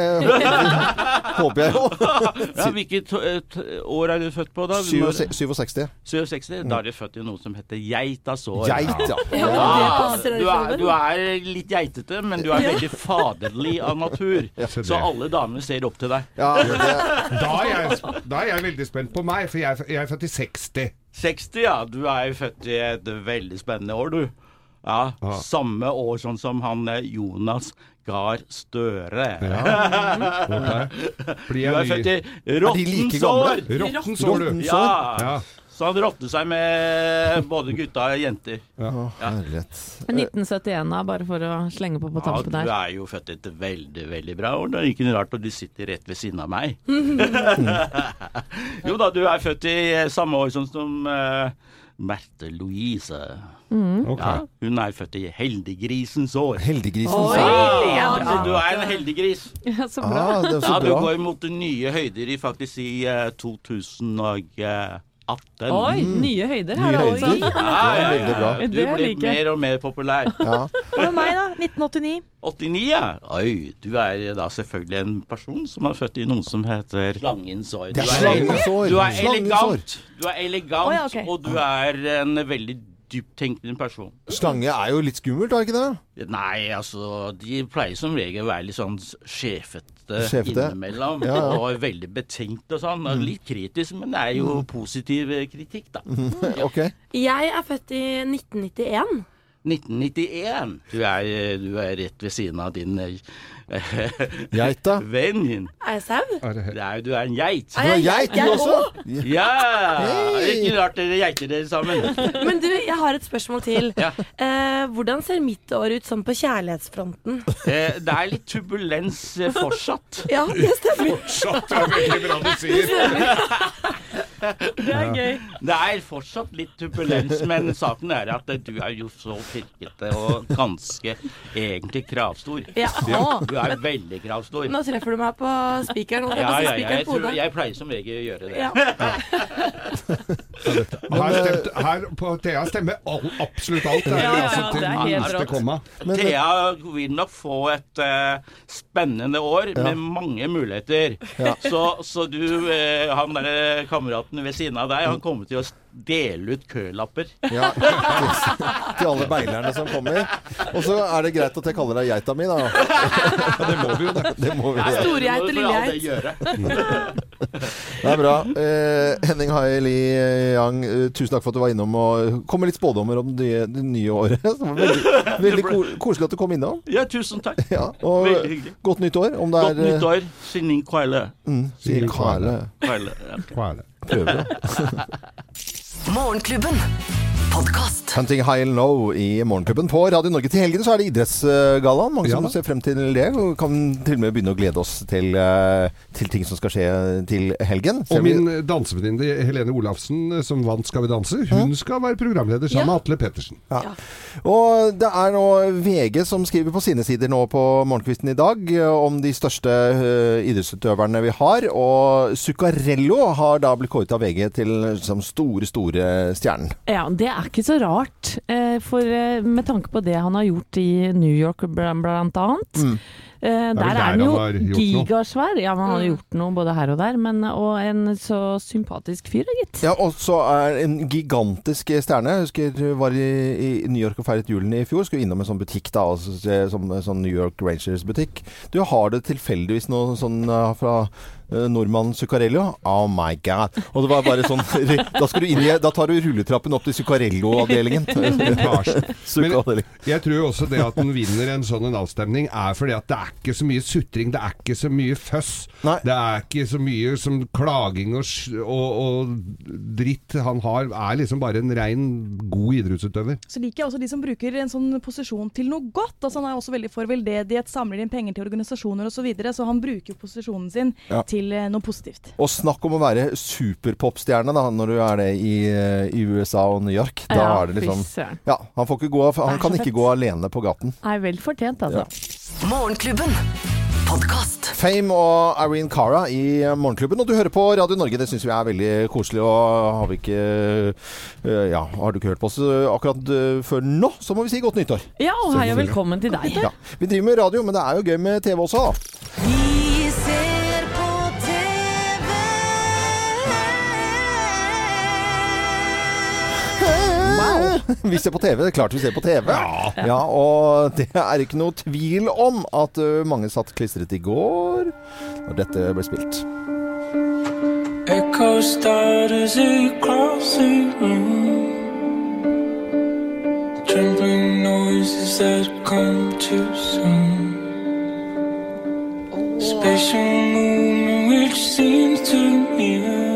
håper jeg jo. Ja, Hvilket eh, år er du født på, da? 67. 67. 67. Da er du født i noe som heter geitasår. Geit, ja. Ja, du, er, du er litt geitete, men du er veldig faderlig av natur. Så alle damer ser opp til deg. ja det, Da er, jeg, da er jeg veldig spent på meg, for jeg, er- jeg er født i 60. 60, ja. Du er jo født i et veldig spennende år, du. Ja, ah. Samme år sånn som han eh, Jonas Gahr Støre. Ok. Blir Du er født i rottens år! rottens år. Du. Ja. Ja. Så han rotte seg med både gutta og jenter. Ja, herlighet. 1971 da, bare for å slenge på på tampen der. Ja, du er jo født i et veldig, veldig bra år. Det er ikke noe rart at du sitter rett ved siden av meg. jo da, du er født i eh, samme år som, som uh, Merte Louise. Ok. Ja, hun er født i heldiggrisens år. Heldiggrisen. Oi, sa- er Ja, bra. så du er en heldiggris. Ja, så bra. Ah, det så Ja, du bra. går mot nye høyder i faktisk i uh, 2000 og eh, 18. Oi, nye høyder her, Nye da. høyder. Ja, Det er veldig bra. Du blir like. mer og mer populær. Ja. Hva med meg, da? 1989. 89, ja. Oi, du er da selvfølgelig en person som er født i noe som heter slangens år. Du er- elegant, du er elegant oh, ja, ok. og du er en veldig dyptenkende person. Slange er jo litt skummelt, er det ikke det? Nei, altså, de pleier som regel å være litt sånn sjefete, Sjefete. innimellom. Ja, ja. Og veldig betenkt og sånn. Og litt kritisk, men det er jo positiv eh, kritikk, da. Ok. Jeg er født i 1991. 1991. Du er, du er rett ved siden av din eh, Geita. Vennen din. Er jeg sau? Er, du er en geit. Du er geit, du også? Ja! Hei! ikke rart dere geiter dere sammen. Men du, jeg har et spørsmål til. Ja. Eh, hvordan ser mitt år ut sånn på kjærlighetsfronten? Eh, Det er litt turbulens eh, fortsatt. Ja, det stemmer. Fortsatt er veldig bra du sier. Det er gøy. Det er fortsatt litt turbulens, men saken er at eh, du er jo så pirkete og ganske egentlig kravstor. Ja. Du er veldig kravstor. Nå treffer du meg på spikeren. Ja, å ja, ja, jeg, tror, jeg pleier som regel å gjøre det. Ja. Her, stemte, her på Thea stemmer all, absolutt alt. Det er, Ja, ja, altså til det er helt rått. komma. Men, Thea vil nok få et uh, spennende år med mange muligheter. Så, så du, uh, han der kameraten ved siden av deg, han kommer til å dele ut kølapper. ja, til alle beilerne som kommer. Og så er det greit at jeg kaller deg geita mi, da. Det må vi jo, det. Det må vi gjøre. Storgeit og lillegeit. Det er bra. Eh, Henning Hai Li Yang, eh, tusen takk for at du var innom og kom med litt spådommer om det, det nye året. Det var veldig veldig ko koselig at du kom innom. Ja, tusen takk. Ja, og Veldig hyggelig. godt nytt år. Om det er Godt nytt år. Sinning Kwaile. Mm. Kwaile. ja. Hva er det? Prøver det. Morgenklubben. Podkast. Hunting High and Low i Morgenklubben på Radio Norge. Til helgen så er det idrettsgallaen. Mange Ja som ser frem til det. Og kan til og med begynne å glede oss til, eh, til ting som skal skje til helgen. Og min dansevenninne Helene Olafsen, som vant Skal vi danse, hun skal være programleder sammen med Atle Pettersen. Og det er nå VG som skriver på sine sider nå på morgenkvisten i dag eh, om de største eh, idrettsutøverne vi har. Og Zuccarello har da blitt kåret av VG til som store, store stjernen. Ja, det er ikke så rart, eh, for eh, med tanke på det han har gjort i New York bl- blant annet. Mm. Eh, der der er han jo gigasvær. Ja, han har Mm. gjort noe både her og der. Men, og en så sympatisk fyr, gitt. Ja, og så er en gigantisk stjerne. Jeg husker var i, i New York og feiret julen i fjor. Skulle innom en sånn butikk da, altså, sånn, sånn New York Rangers-butikk. Du har det tilfeldigvis noe sånn fra nordmannen Zuccarello. Oh my god. Og det var bare sånn Da, skal du inn i, da tar du rulletrappen opp til Zuccarello-avdelingen. Jeg tror også det at den vinner en sånn en avstemning, er fordi at det er ikke så mye sutring, det er ikke så mye føss. Nei. Det er ikke så mye som klaging og, og, og dritt han har. Er liksom bare en rein god idrettsutøver. Så liker jeg også de som bruker en sånn posisjon til noe godt. Altså Han er også veldig for veldedighet, samler inn penger til organisasjoner osv. Så, videre, så han bruker jo posisjonen sin Ja. til eh, noe positivt. Og snakk om å være superpopstjerne da, når du er det i, eh, i USA og New York. Da Ja, er det liksom. Ja, han, får ikke gå, han kan ikke gå alene på gaten. Er vel fortjent, altså. Morgenklubben. Podcast. Fame og Irene Cara i Morgenklubben. Og du hører på Radio Norge, det syns vi er veldig koselig. Og har vi ikke Ja, har du ikke hørt på oss akkurat før nå, så må vi si godt nyttår. Ja, og hei og velkommen til deg. Ja. Vi driver med radio, men det er jo gøy med TV også, da. Vi Vi ser på TV. Det er klart vi ser på TV. Ja. Og det er ikke noe tvil om at mange satt klistret i går når dette ble spilt. Echo starters across the room. Trembling noises that come too soon. Special movement which seems to near.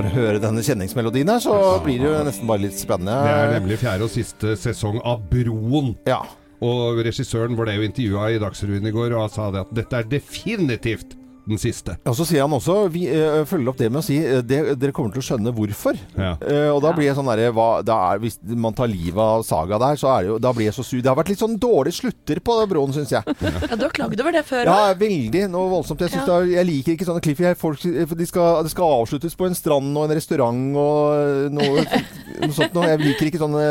Å høre denne kjenningsmelodien her, så blir det jo nesten bare litt spennende. Det er nemlig fjerde og siste sesong av Broen. Ja. Og regissøren ble jo intervjua i Dagsrevyen i går, og sa det at dette er definitivt den siste. Og så sier han også, vi uh, følger opp det med å si uh, det, dere kommer til å skjønne hvorfor. Ja. Uh, og da blir jeg sånn derre Hvis man tar livet av Saga der, så er det jo Da blir jeg så sur. Det har vært litt sånn dårlige slutter på broen, syns jeg. Ja, du har klagd over det før òg? Ja, veldig. Noe voldsomt. Jeg, ja. er, jeg liker ikke sånne cliffy. Folk, de skal, det skal avsluttes på en strand og en restaurant og noe, noe sånt noe. Jeg liker ikke sånne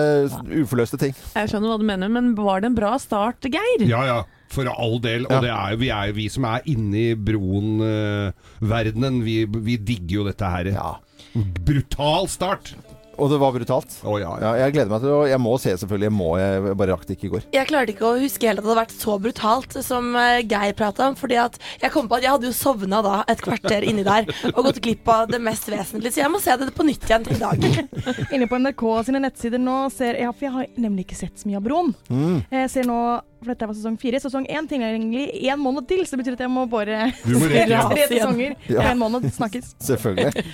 uforløste ting. Jeg skjønner hva du mener, men var det en bra start, Geir? Ja, ja. For all del. Og det er, vi er jo vi som er inne i broen-verdenen. Uh, vi, vi, digger jo dette her. Ja. Brutal start! Og det var brutalt. Oh, ja, ja. jeg gleder meg til å Jeg må se, selvfølgelig. Jeg må, jeg bare rakk det ikke i går. Jeg klarte ikke å huske helt at det hadde vært så brutalt som uh, Geir prata om. Fordi at jeg kom på at jeg hadde jo sovna da et kvarter inni der og gått glipp av det mest vesentlige. Så jeg må se det på nytt igjen i dag. Inne på NRK sine nettsider nå ser jeg For jeg har nemlig ikke sett så mye av Broen. Mm. Jeg ser nå for dette var sesong fire. Sesong én tilgjengelig én måned til, så det betyr at jeg må bare se tre sesonger på én måned. Snakkes. Selvfølgelig.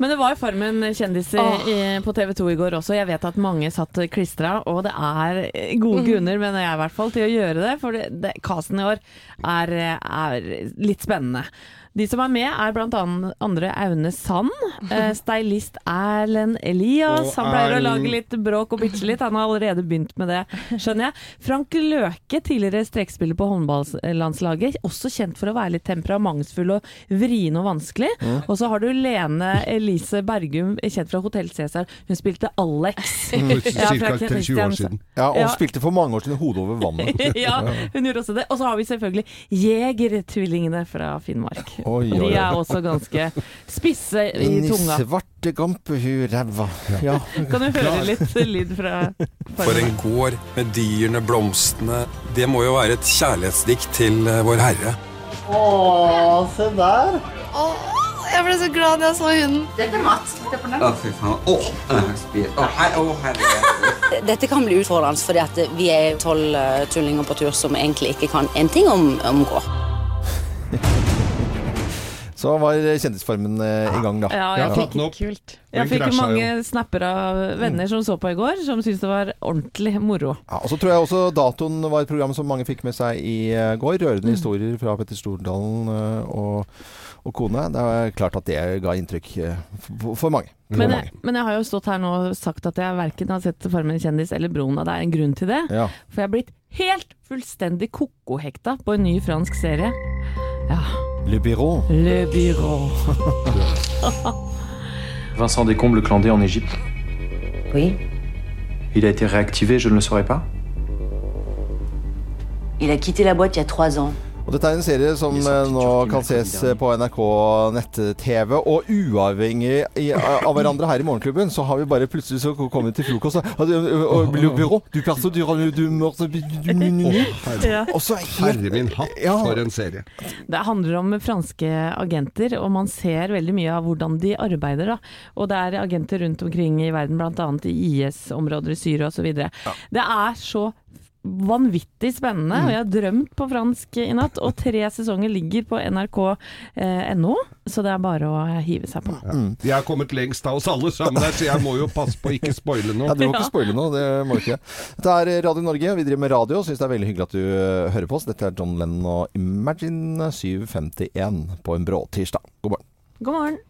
Men det var jo Farmen kjendiser oh. på TV 2 i går også. Jeg vet at mange satt klistra, og det er gode mm. grunner, mener jeg i hvert fall, til å gjøre det. For det, det, casten i år er, er litt spennende. De som er med, er bl.a. andre Aune Sand. Uh, stylist Erlend Elias. Han pleier å lage litt bråk og bitche litt. Han har allerede begynt med det, skjønner jeg. Frank Løke, tidligere strekspiller på håndballandslaget. Også kjent for å være litt temperamentsfull og vrien og vanskelig. Mm. Og så har du Lene Elise Bergum, kjent fra Hotell Cæsar. Hun spilte Alex. Mm, ja, Ca. 20 år siden. Ja, og ja. spilte for mange år siden Hodet over vannet. ja, hun gjorde også det. Og så har vi selvfølgelig Jegertvillingene fra Finnmark. Oi, oi, oi. De er også ganske spisse i tunga. Inni svarte gampehuræva. Ja. Kan du høre litt lyd fra For en gård med dyrene, blomstene. Det må jo være et kjærlighetsdikt til eh, Vår Herre. Å, se der. Å, jeg ble så glad da jeg så hunden. Dette er mat. Å, fy faen. Å, å, herre. Dette kan bli utfordrende, fordi vi er tolv uh, tullinger på tur som egentlig ikke kan en ting om, om gård. Så var Kjendisfarmen eh, i gang, da. Ja, jeg fikk, kult. Jeg fikk mange snapper av venner som så på i går, som syntes det var ordentlig moro. Ja, og så tror jeg også Datoen var et program som mange fikk med seg i eh, går. Rørende mm. historier fra Petter Stordalen eh, og, og, kone. Det er klart at det ga inntrykk for mange. Men jeg, men jeg, har jo stått her nå og sagt at jeg verken har sett Farmen kjendis eller Broen, og det er en grunn til det. Ja. For jeg er blitt helt fullstendig ko-ko-hekta på en ny fransk serie. Ja. Le bureau. Le bureau. Vincent Descombes, le clandé en Égypte. Oui. Il a été réactivé, je ne le saurais pas Il a quitté la boîte il y a trois ans. Og dette er en serie som eh, nå kan ses på NRK nett-TV. Og uavhengig av hverandre her i Morgenklubben, så har vi bare plutselig så kommet til frokost Herre min hatt, for en serie. Det handler om franske agenter, og man ser veldig mye av hvordan de arbeider. Da. Og det er agenter rundt omkring i verden, bl.a. i IS-områder i Syria osv. Ja. Det er så vanvittig spennende. Mm. Og jeg har drømt på fransk i natt. Og tre sesonger ligger på nrk.no, eh, så det er bare å hive seg på. Ja. Mm. Har kommet lengst av oss alle sammen her, så jeg må jo passe på å ikke spoile noe. Ja, du må ikke spoile noe, det må du ikke. Dette er Radio Norge, vi driver med radio. og Syns det er veldig hyggelig at du eh, hører på oss. Dette er John Lennon og Imagine 751 på en brå tirsdag. God morgen. God morgen.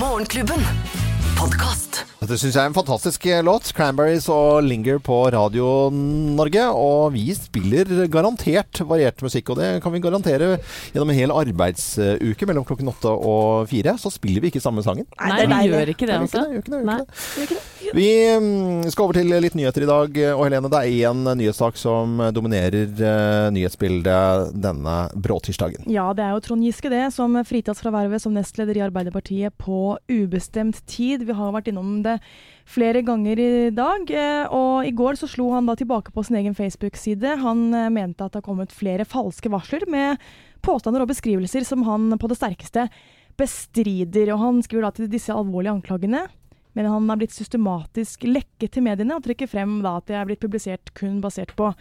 Morgenklubben podkast. Dette syns jeg er en fantastisk eh, låt. 'Cranberries' og 'Linger' på Radio Norge. Og vi spiller garantert variert musikk, og det kan vi garantere gjennom en hel arbeidsuke mellom klokken åtte og fire. Så spiller vi ikke samme sangen. Nei, vi gjør ikke det, altså. Vi mm, skal over til litt nyheter i dag. Og Helene, det er én nyhetssak som dominerer uh, nyhetsbildet denne bråtirsdagen. Ja, det er jo Trond Giske det, som fritas fra vervet som nestleder i Arbeiderpartiet på ubestemt tid. Vi har vært innom det flere ganger i dag. Eh, og i går så slo han da tilbake på sin egen Facebook-side. Han eh, mente at det har kommet flere falske varsler med påstander og beskrivelser som han på det sterkeste bestrider. Og han skriver da til disse alvorlige anklagene. Men han har blitt systematisk lekket til mediene og trekker frem da at det er blitt publisert kun basert på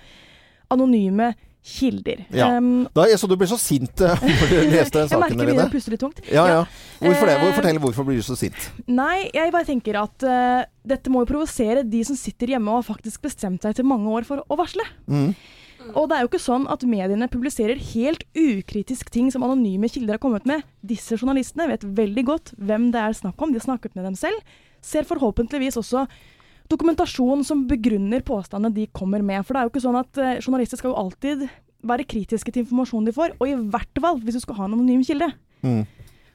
anonyme kilder. Ja. Um, da, så du ble så sint uh, når du leste saken? jeg merker det puster litt tungt. Ja, ja. Hvorfor det? Fortell hvorfor blir du så sint? Nei, jeg bare tenker at uh, dette må jo provosere de som sitter hjemme og har faktisk bestemt seg til mange år for å varsle. Mm. Og det er jo ikke sånn at mediene publiserer helt ukritisk ting som anonyme kilder har kommet med. Disse journalistene vet veldig godt hvem det er snakk om, de har snakket med dem selv. Ser forhåpentligvis også dokumentasjon som begrunner påstandene de kommer med. For det er jo ikke sånn at eh, journalister skal jo alltid være kritiske til informasjonen de får, og i hvert fall hvis du skal ha en anonym kilde. Mm.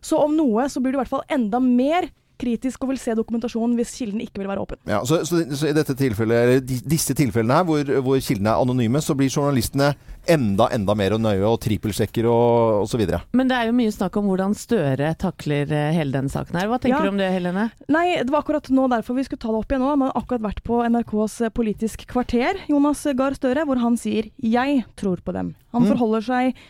Så om noe så blir du i hvert fall enda mer kritisk og vil se dokumentasjonen hvis kilden ikke vil være åpen. Ja, så, så, så i dette tilfellet, eller disse tilfellene her, hvor, hvor kildene er anonyme, så blir journalistene enda, enda mer nøye og trippelsjekker og, osv. så videre. Men det er jo mye snakk om hvordan Støre takler eh, hele denne saken her. Hva tenker Ja. du om det, Helene? Nei, det var akkurat nå derfor vi skulle ta det opp igjen nå. Man har akkurat vært på NRKs Politisk kvarter, Jonas Gahr Støre, hvor han sier 'jeg tror på dem'. Han Mm. forholder seg eh,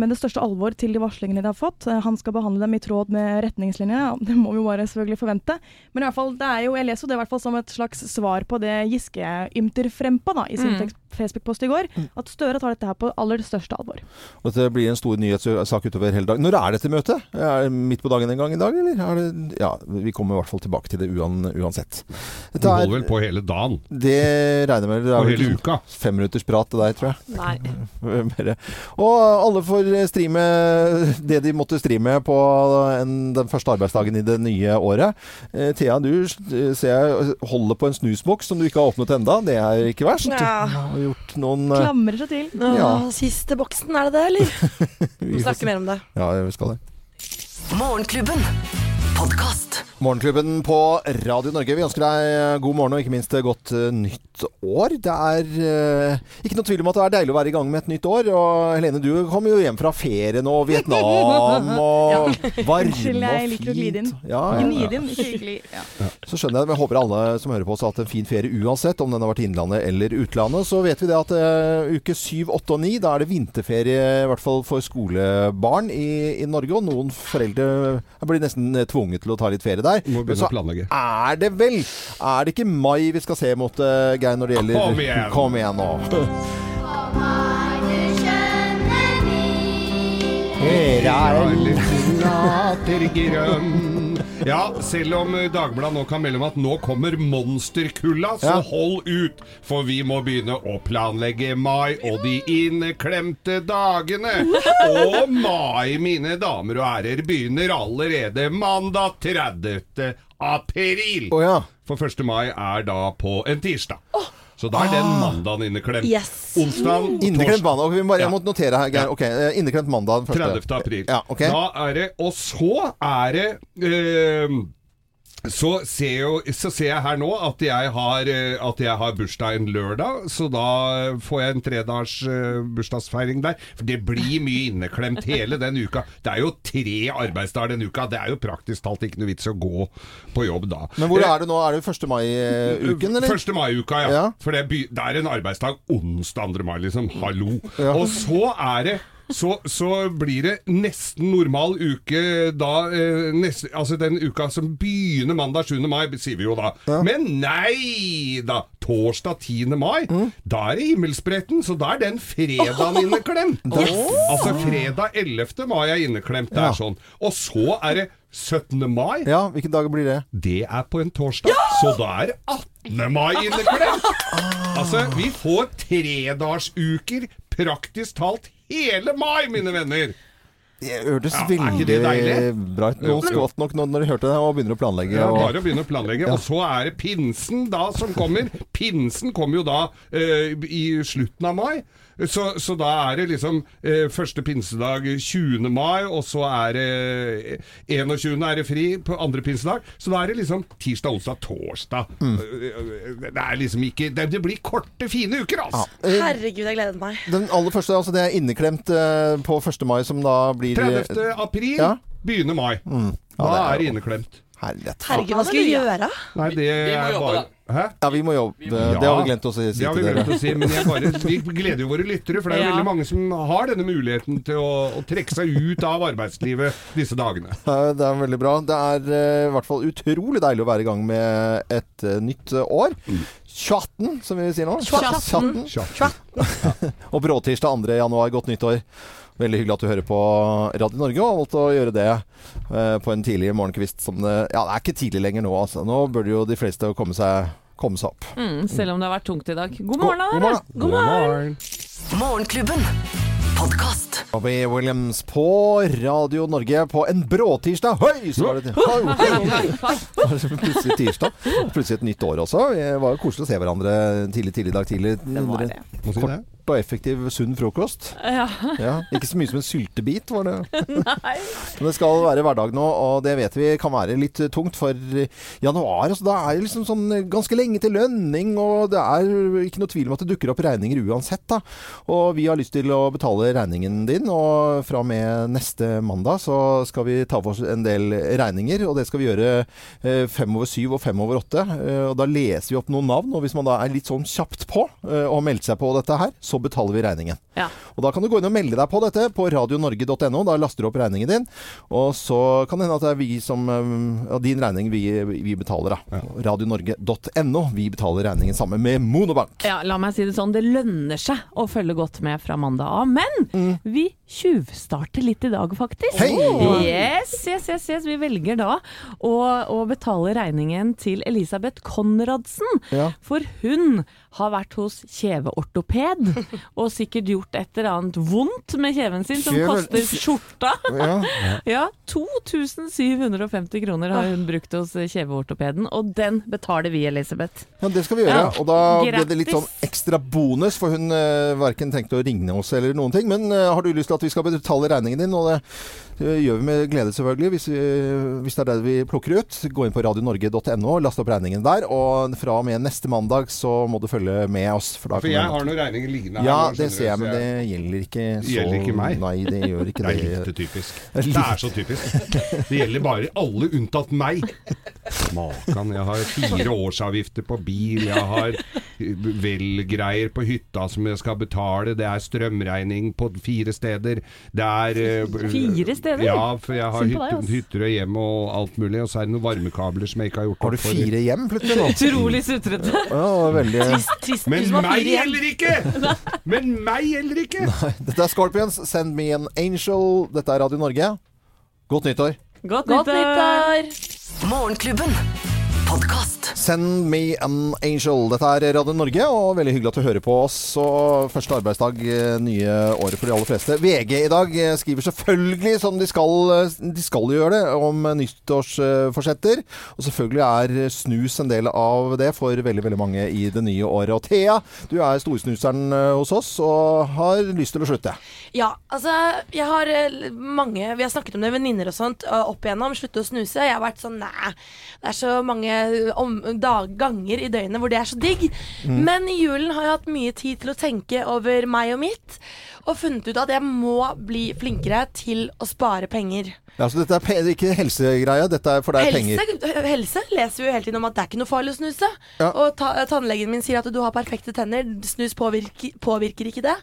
med det største alvor til de varslingene de har fått. Eh, Han skal behandle dem i tråd med retningslinjene. Det må vi jo bare selvfølgelig forvente. Men i hvert fall, det er jo, jeg leser jo det i hvert fall som et slags svar på det Giske ymter frempå da, i sin Mm. tekst- Facebook-post i går. At Støre tar dette her på aller største alvor. Og Dette blir en stor nyhetssak utover hele dagen. Når er dette møtet? Er det midt på dagen en gang i dag, eller? Er det, ja, vi kommer i hvert fall tilbake til det uan, uansett. Dette er- holder vel på hele dagen. Det regner jeg med. Det er vel hele uka. Fem minutters prat det der, tror jeg. Nei. Og alle får streame det de måtte streame på en, den første arbeidsdagen i det nye året. Eh, Thea, du eh, ser jeg holder på en snusboks som du ikke har åpnet enda. Det er ikke verst. Ja. Gjort noen eh, Klamrer seg til. Åh, Ja. Siste boksen, er det det, eller? vi Vi snakker mer om det. Ja, vi skal det. Morgenklubben. Podkast. Morgenklubben på Radio Norge. Vi ønsker deg eh, god morgen og ikke minst eh, godt eh, nytt år. Det er ikke noe tvil om at det er deilig å være i gang med et nytt år. Og Helene, du kommer jo hjem fra ferie nå, Vietnam og varme Unnskyld, jeg liker å glide inn. Ja, ja, inn, ikke. Så skjønner jeg det, vi jeg håper alle som hører på oss har hatt en fin ferie uansett, om den har vært innlandet eller utlandet. Så vet vi det at uke 7, 8 og 9, da er det vinterferie i hvert fall for skolebarn i, i Norge. Og noen foreldre blir nesten tvunget til å ta litt ferie der. Må begynne så å planlegge. er det vel Er det ikke mai vi skal se mot, uh, Geir, når det gjelder Kom igjen. Kom igjen nå. Her er en atter grønn. Ja, selv om eh, Dagbladet nå kan melde om at nå kommer monsterkulla, så Ja. hold ut! For vi må begynne å planlegge mai og de inneklemte dagene. Og mai, mine damer og ærer, begynner allerede mandag 30. april. For 1. mai er da på en tirsdag. Så da er den Ah. mandagen inneklemt. Yes. Onsdag, Inneklemt mandag. Ok, vi bare, Ja. jeg må notere her, Geir. Ja. Ok, eh, Inneklemt mandag. den første. 30. april. Ja, ok. Da er det Og så er det eh, så ser, jo, så ser jeg her nå at jeg har, eh, at jeg har bursdag en lørdag, så da får jeg en tredagers eh, bursdagsfeiring der. For det blir mye inneklemt hele den uka. Det er jo tre arbeidsdager den uka. Det er jo praktisk talt ikke noe vits å gå på jobb da. Men hvor er det nå? Er det 1. mai-uken, eller? 1. mai-uka, ja. Ja. For det, det er en arbeidsdag onsdag 2. mai, liksom. Hallo. Ja. Og så er det så, så blir det nesten normal uke da eh, neste, Altså den uka som begynner mandag 7. mai, sier vi jo da. Men nei da! Torsdag 10. mai, Mm. da er det himmelspretten, så da er den fredagen inneklemt. Altså fredag 11. mai er inneklemt. Det Ja. er sånn. Og så er det 17. mai. Ja, Hvilken dag blir det? Det er på en torsdag, så da er 18. mai inneklemt. Altså, vi får tredagersuker praktisk talt hele mai, mine venner. Det hørtes Ja, veldig bra ut. Jo. skvatt nok når de hørte det, og begynner å planlegge. Ja, og- bare å begynne å planlegge. Og så er det pinsen da som kommer. Pinsen kommer jo da eh, i slutten av mai. Så, så da er det liksom eh, første pinsedag 20. mai, og så er det eh, 21. er det fri på andre pinsedag. Så da er det liksom tirsdag, onsdag, torsdag. Mm. Eh, Det er liksom ikke Det, det blir korte, fine uker, altså. Ja. Herregud, jeg gleder meg. Den aller første, altså det er inneklemt eh, på 1. mai, som da blir 30. april Ja. begynner mai. Mm. Ja, Da det er er det inneklemt. Herlighet. Herregud, hva skal vi gjøre? Nei, det er bare Hæ? Ja, vi må jobbe. Det har vi glemt å si, Det har vi glemt å si, men jeg bare, vi gleder jo våre lyttere, for det er jo Ja. veldig mange som har denne muligheten til å, å trekke seg ut av arbeidslivet disse dagene. Det er veldig bra. Det er eh, i hvert fall utrolig deilig å være i gang med et eh, nytt år. 2018, som vi sier nå. 2018. 2018. og bråtirsdag 2. januar, godt nytt år. Veldig hyggelig at du hører på Radio Norge og har valgt å gjøre det eh, på en tidlig morgenkvist som det Ja, det er ikke tidlig lenger nå, altså. Nå burde jo de fleste komme seg, komme seg opp. Mm, selv om det har vært tungt i dag. God morgen, da, God god morgen. God morgen. Morgenklubben. Podkast. Robbie Williams på Radio Norge på en bråtirsdag. Høy! Så var det. Plutselig tirsdag. Plutselig et nytt år også. Det var jo koselig å se hverandre tidlig, tidlig i dag tidlig. var det. Kort og effektiv, sunn frokost. Ja. Ja, ikke så mye som en syltebit, var det. Nei. Men det skal være hverdag nå, og det vet vi kan være litt tungt for januar. Altså, da er det liksom sånn ganske lenge til lønning, og det er ikke noe tvil om at det dukker opp regninger uansett. Da. Og vi har lyst til å betale regningen din, og fra og med neste mandag så skal vi ta for oss en del regninger, og det skal vi gjøre eh, fem over syv og fem over åtte. Eh, og da leser vi opp noen navn, og hvis man da er litt sånn kjapt på og har meldt seg på dette her, så betaler vi regningen. Ja. Og da kan du gå inn og melde deg på dette på radionorge.no. Da laster du opp regningen din. Og så kan det hende at det er vi som ja, din regning vi, vi betaler, da. Radionorge.no. Vi betaler regningen sammen med Monobank. Ja, la meg si det sånn, det lønner seg å følge godt med fra mandag av. Men vi tjuvstarter litt i dag, faktisk. Hei! Yes, yes, yes, yes. Vi velger da å, å betale regningen til Elisabeth Konradsen. Ja. For hun har vært hos kjeveortoped og sikkert gjort et eller annet vondt med kjeven sin som Kjeve- koster skjorta. Ja. Ja, 2750 kroner har hun brukt hos kjeveortopeden, og den betaler vi, Elisabeth. Ja, det skal vi gjøre. Ja. Og da ble det litt sånn ekstra bonus, for hun uh, verken tenkte å ringe oss eller noen ting. Men uh, har du lyst til at vi skal betale regningen din? Og det eh, gjør vi med glede, selvfølgelig, hvis, vi, hvis det er det vi plukker ut. Gå inn på radionorge.no, last opp regningen der. Og fra og med neste mandag så må du følge med oss. For, da For jeg har noen regninger liggende her. Ja, nå, det ser jeg, men det gjelder ikke så Det gjelder ikke meg. Nei, det gjør ikke Det det. er litt typisk. Det er så typisk. Det gjelder bare alle unntatt meg. Makan. Jeg har fire årsavgifter på bil, jeg har velgreier på hytta som jeg skal betale, det er strømregning på fire steder. Det er eh, Fire steder? Ja, for jeg har deg, hytter, og hjem og alt mulig. Og så er det noen varmekabler som jeg ikke har gjort Har du fire hjem plutselig nå? Utrolig sutrete. Ja, veldig Trist, Men meg heller ikke! Men meg heller ikke! Dette er Scorpions, Send Me An Angel. Dette er Radio Norge. Godt nyttår. Godt Godt nyttår! Morgenklubben. Morgenklubben. Send me an angel. Dette er Radio Norge, og veldig hyggelig at du hører på oss. Og første arbeidsdag eh, nye året for de aller fleste. VG i dag eh, skriver selvfølgelig, som de skal, eh, de skal gjøre det, om nyttårsforsetter. Og selvfølgelig er snus en del av det for veldig, veldig mange i det nye året. Og Thea, du er storsnuseren hos oss og har lyst til å slutte. Ja, altså jeg har mange Vi har snakket om det, venninner og sånt, opp igjennom. Slutte å snuse. Jeg har vært sånn Nei, det er så mange om, dag, ganger i døgnet hvor det er så digg. Mm. Men i julen har jeg hatt mye tid til å tenke over meg og mitt. Og funnet ut at jeg må bli flinkere til å spare penger. Ja, så dette er ikke helsegreia, dette er for deg helse, penger. Helse, leser vi jo hele tiden om at det er ikke noe farlig å snuse. Ja. Og ta, tannlegen min sier at du har perfekte tenner. Snus påvirker, påvirker ikke det.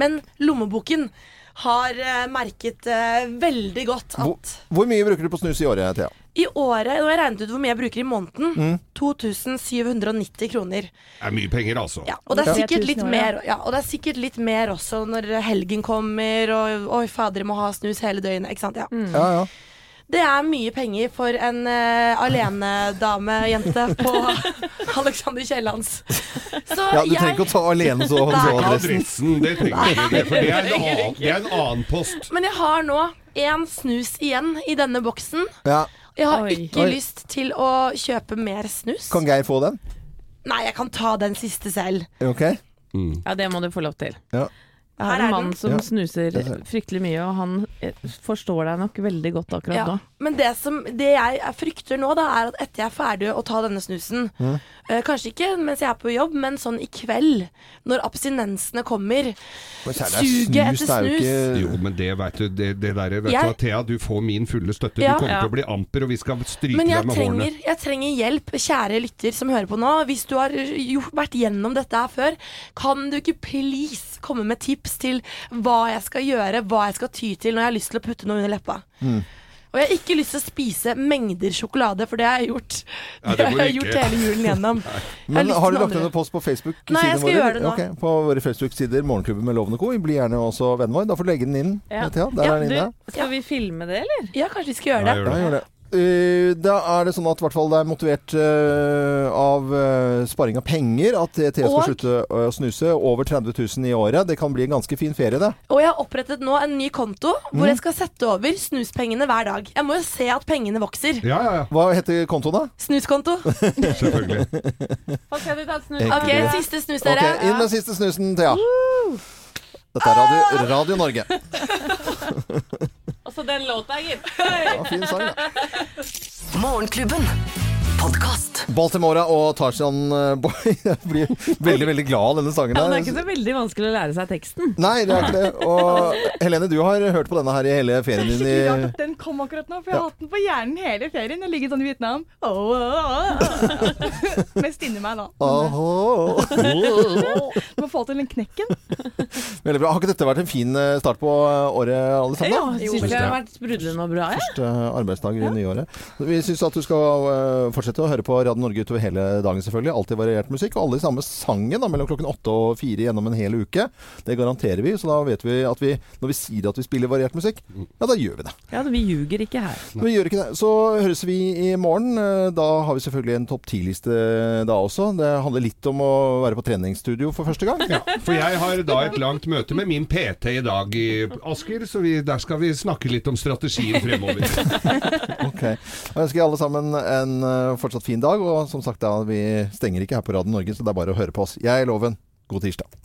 Men lommeboken har uh, merket uh, veldig godt Hvor, hvor mye bruker du på snus i året, Thea? I året, når jeg regnet ut hvor mye jeg bruker i måneden, Mm. 2790 kroner. Det er mye penger, altså. Ja, og det er sikkert litt 3000 år, mer Ja, og det er sikkert litt mer også når helgen kommer og Oi, fader, jeg må ha snus hele døgnet. Ikke sant? Ja. Ja, ja. Det er mye penger for en uh, alenedamejente på Alexander Kiellands. Ja, du trenger ikke å ta alene så, Nei. så adressen. adressen, det trenger du ikke. For det er, en annen, det er en annen post. Men jeg har nå én snus igjen i denne boksen. Ja. Jeg har Oi. ikke Oi. lyst til å kjøpe mer snus. Kan Geir få den? Nei, jeg kan ta den siste selv. Ok? Ja, det må du få lov til. Ja. Jeg har en mann som Ja. snuser fryktelig mye, og han eh, forstår deg nok veldig godt akkurat Ja. nå. Men det, som, det jeg frykter nå, da, er at etter jeg er ferdig å ta denne snusen Mm. øh, Kanskje ikke mens jeg er på jobb, men sånn i kveld, når abstinensene kommer. Men er Suget etter er jo snus. ikke- Jo, men det vet du, det, det der, vet Jeg- du hva, Thea, du får min fulle støtte. Ja. du kommer Ja. til å bli amper, og vi skal stryke Men deg med trenger, hårene. jeg trenger hjelp, kjære lytter som hører på nå. Hvis du har gjort, vært gjennom dette her før, kan du ikke please komme med tips til hva jeg skal gjøre, hva jeg skal ty til når jeg har lyst til å putte noe under leppa. Mm. Og jeg har ikke lyst til å spise mengder sjokolade, for det har jeg gjort. Ja, det det har jeg ikke. gjort hele julen gjennom. Men har, har du lagt en post på Facebook-sidene Nei, jeg skal gjøre det nå. Ok, på våre Facebook-sider, Morgenklubben med Lovende Co. Bli gjerne også vennen vår. Da får du legge den inn. Ja. Der Ja, er den inne. du, skal vi filme det, eller? Ja, kanskje vi skal gjøre Ja, det. Ja, gjør det. Eh, da er det sånn at i hvert fall det er motivert uh, av uh, sparing av penger at Thea skal slutte å snuse. Over 30 000 i året. Det kan bli en ganske fin ferie, det. Og jeg har opprettet nå en ny konto hvor Mhm. jeg skal sette over snuspengene hver dag. Jeg må jo se at pengene vokser. Ja, ja, ja. Hva heter kontoen, da? Snuskonto. Selvfølgelig. Ok, siste snus, dere. Ok, inn med siste snusen, Thea. Dette er Radio, Radio Norge. Og så den låta, gitt. Ja, fin sang, da. Morgenklubben. Podkast. Baltimora og Tarzan eh, Boy. Jeg blir veldig, veldig glad av denne sangen. Ja, men det er ikke så veldig vanskelig å lære seg teksten. Nei, det er ikke det. Og Helene, du har hørt på denne her i hele ferien din. Skikkelig rart I... at den kom akkurat nå, for jeg har Ja. hatt den på hjernen hele ferien. Jeg ligger sånn i Vietnam. Oh, oh, oh. Mest inni meg da. Du må få til den knekken. Veldig bra. Har ikke dette vært en fin eh, start på året, alle Ja, sammen? jeg syns det har vært sprudlende og bra. Ja. Første arbeidsdag i nyåret. Vi syns at du skal eh, fortsette å høre på Radio Norge utover hele dagen, selvfølgelig. Alltid variert musikk. Og alle i samme sangen da, mellom klokken åtte og fire gjennom en hel uke. Det garanterer vi. Så da vet vi at vi, når vi sier at vi spiller variert musikk, ja, da gjør vi det. ja, vi ljuger ikke her. Men vi gjør ikke det. Så høres vi i morgen. Da har vi selvfølgelig en topp ti-liste da også. Det handler litt om å være på treningsstudio for første gang. Ja, for jeg har da et langt møte med min PT i dag i Asker, så vi, der skal vi snakke litt om strategien fremover. Ok. Da ønsker jeg alle sammen en eh, fortsatt fin dag. Og som sagt, da, vi stenger ikke her på Radio Norge, så det er bare å høre på oss. Jeg er Loven. God tirsdag.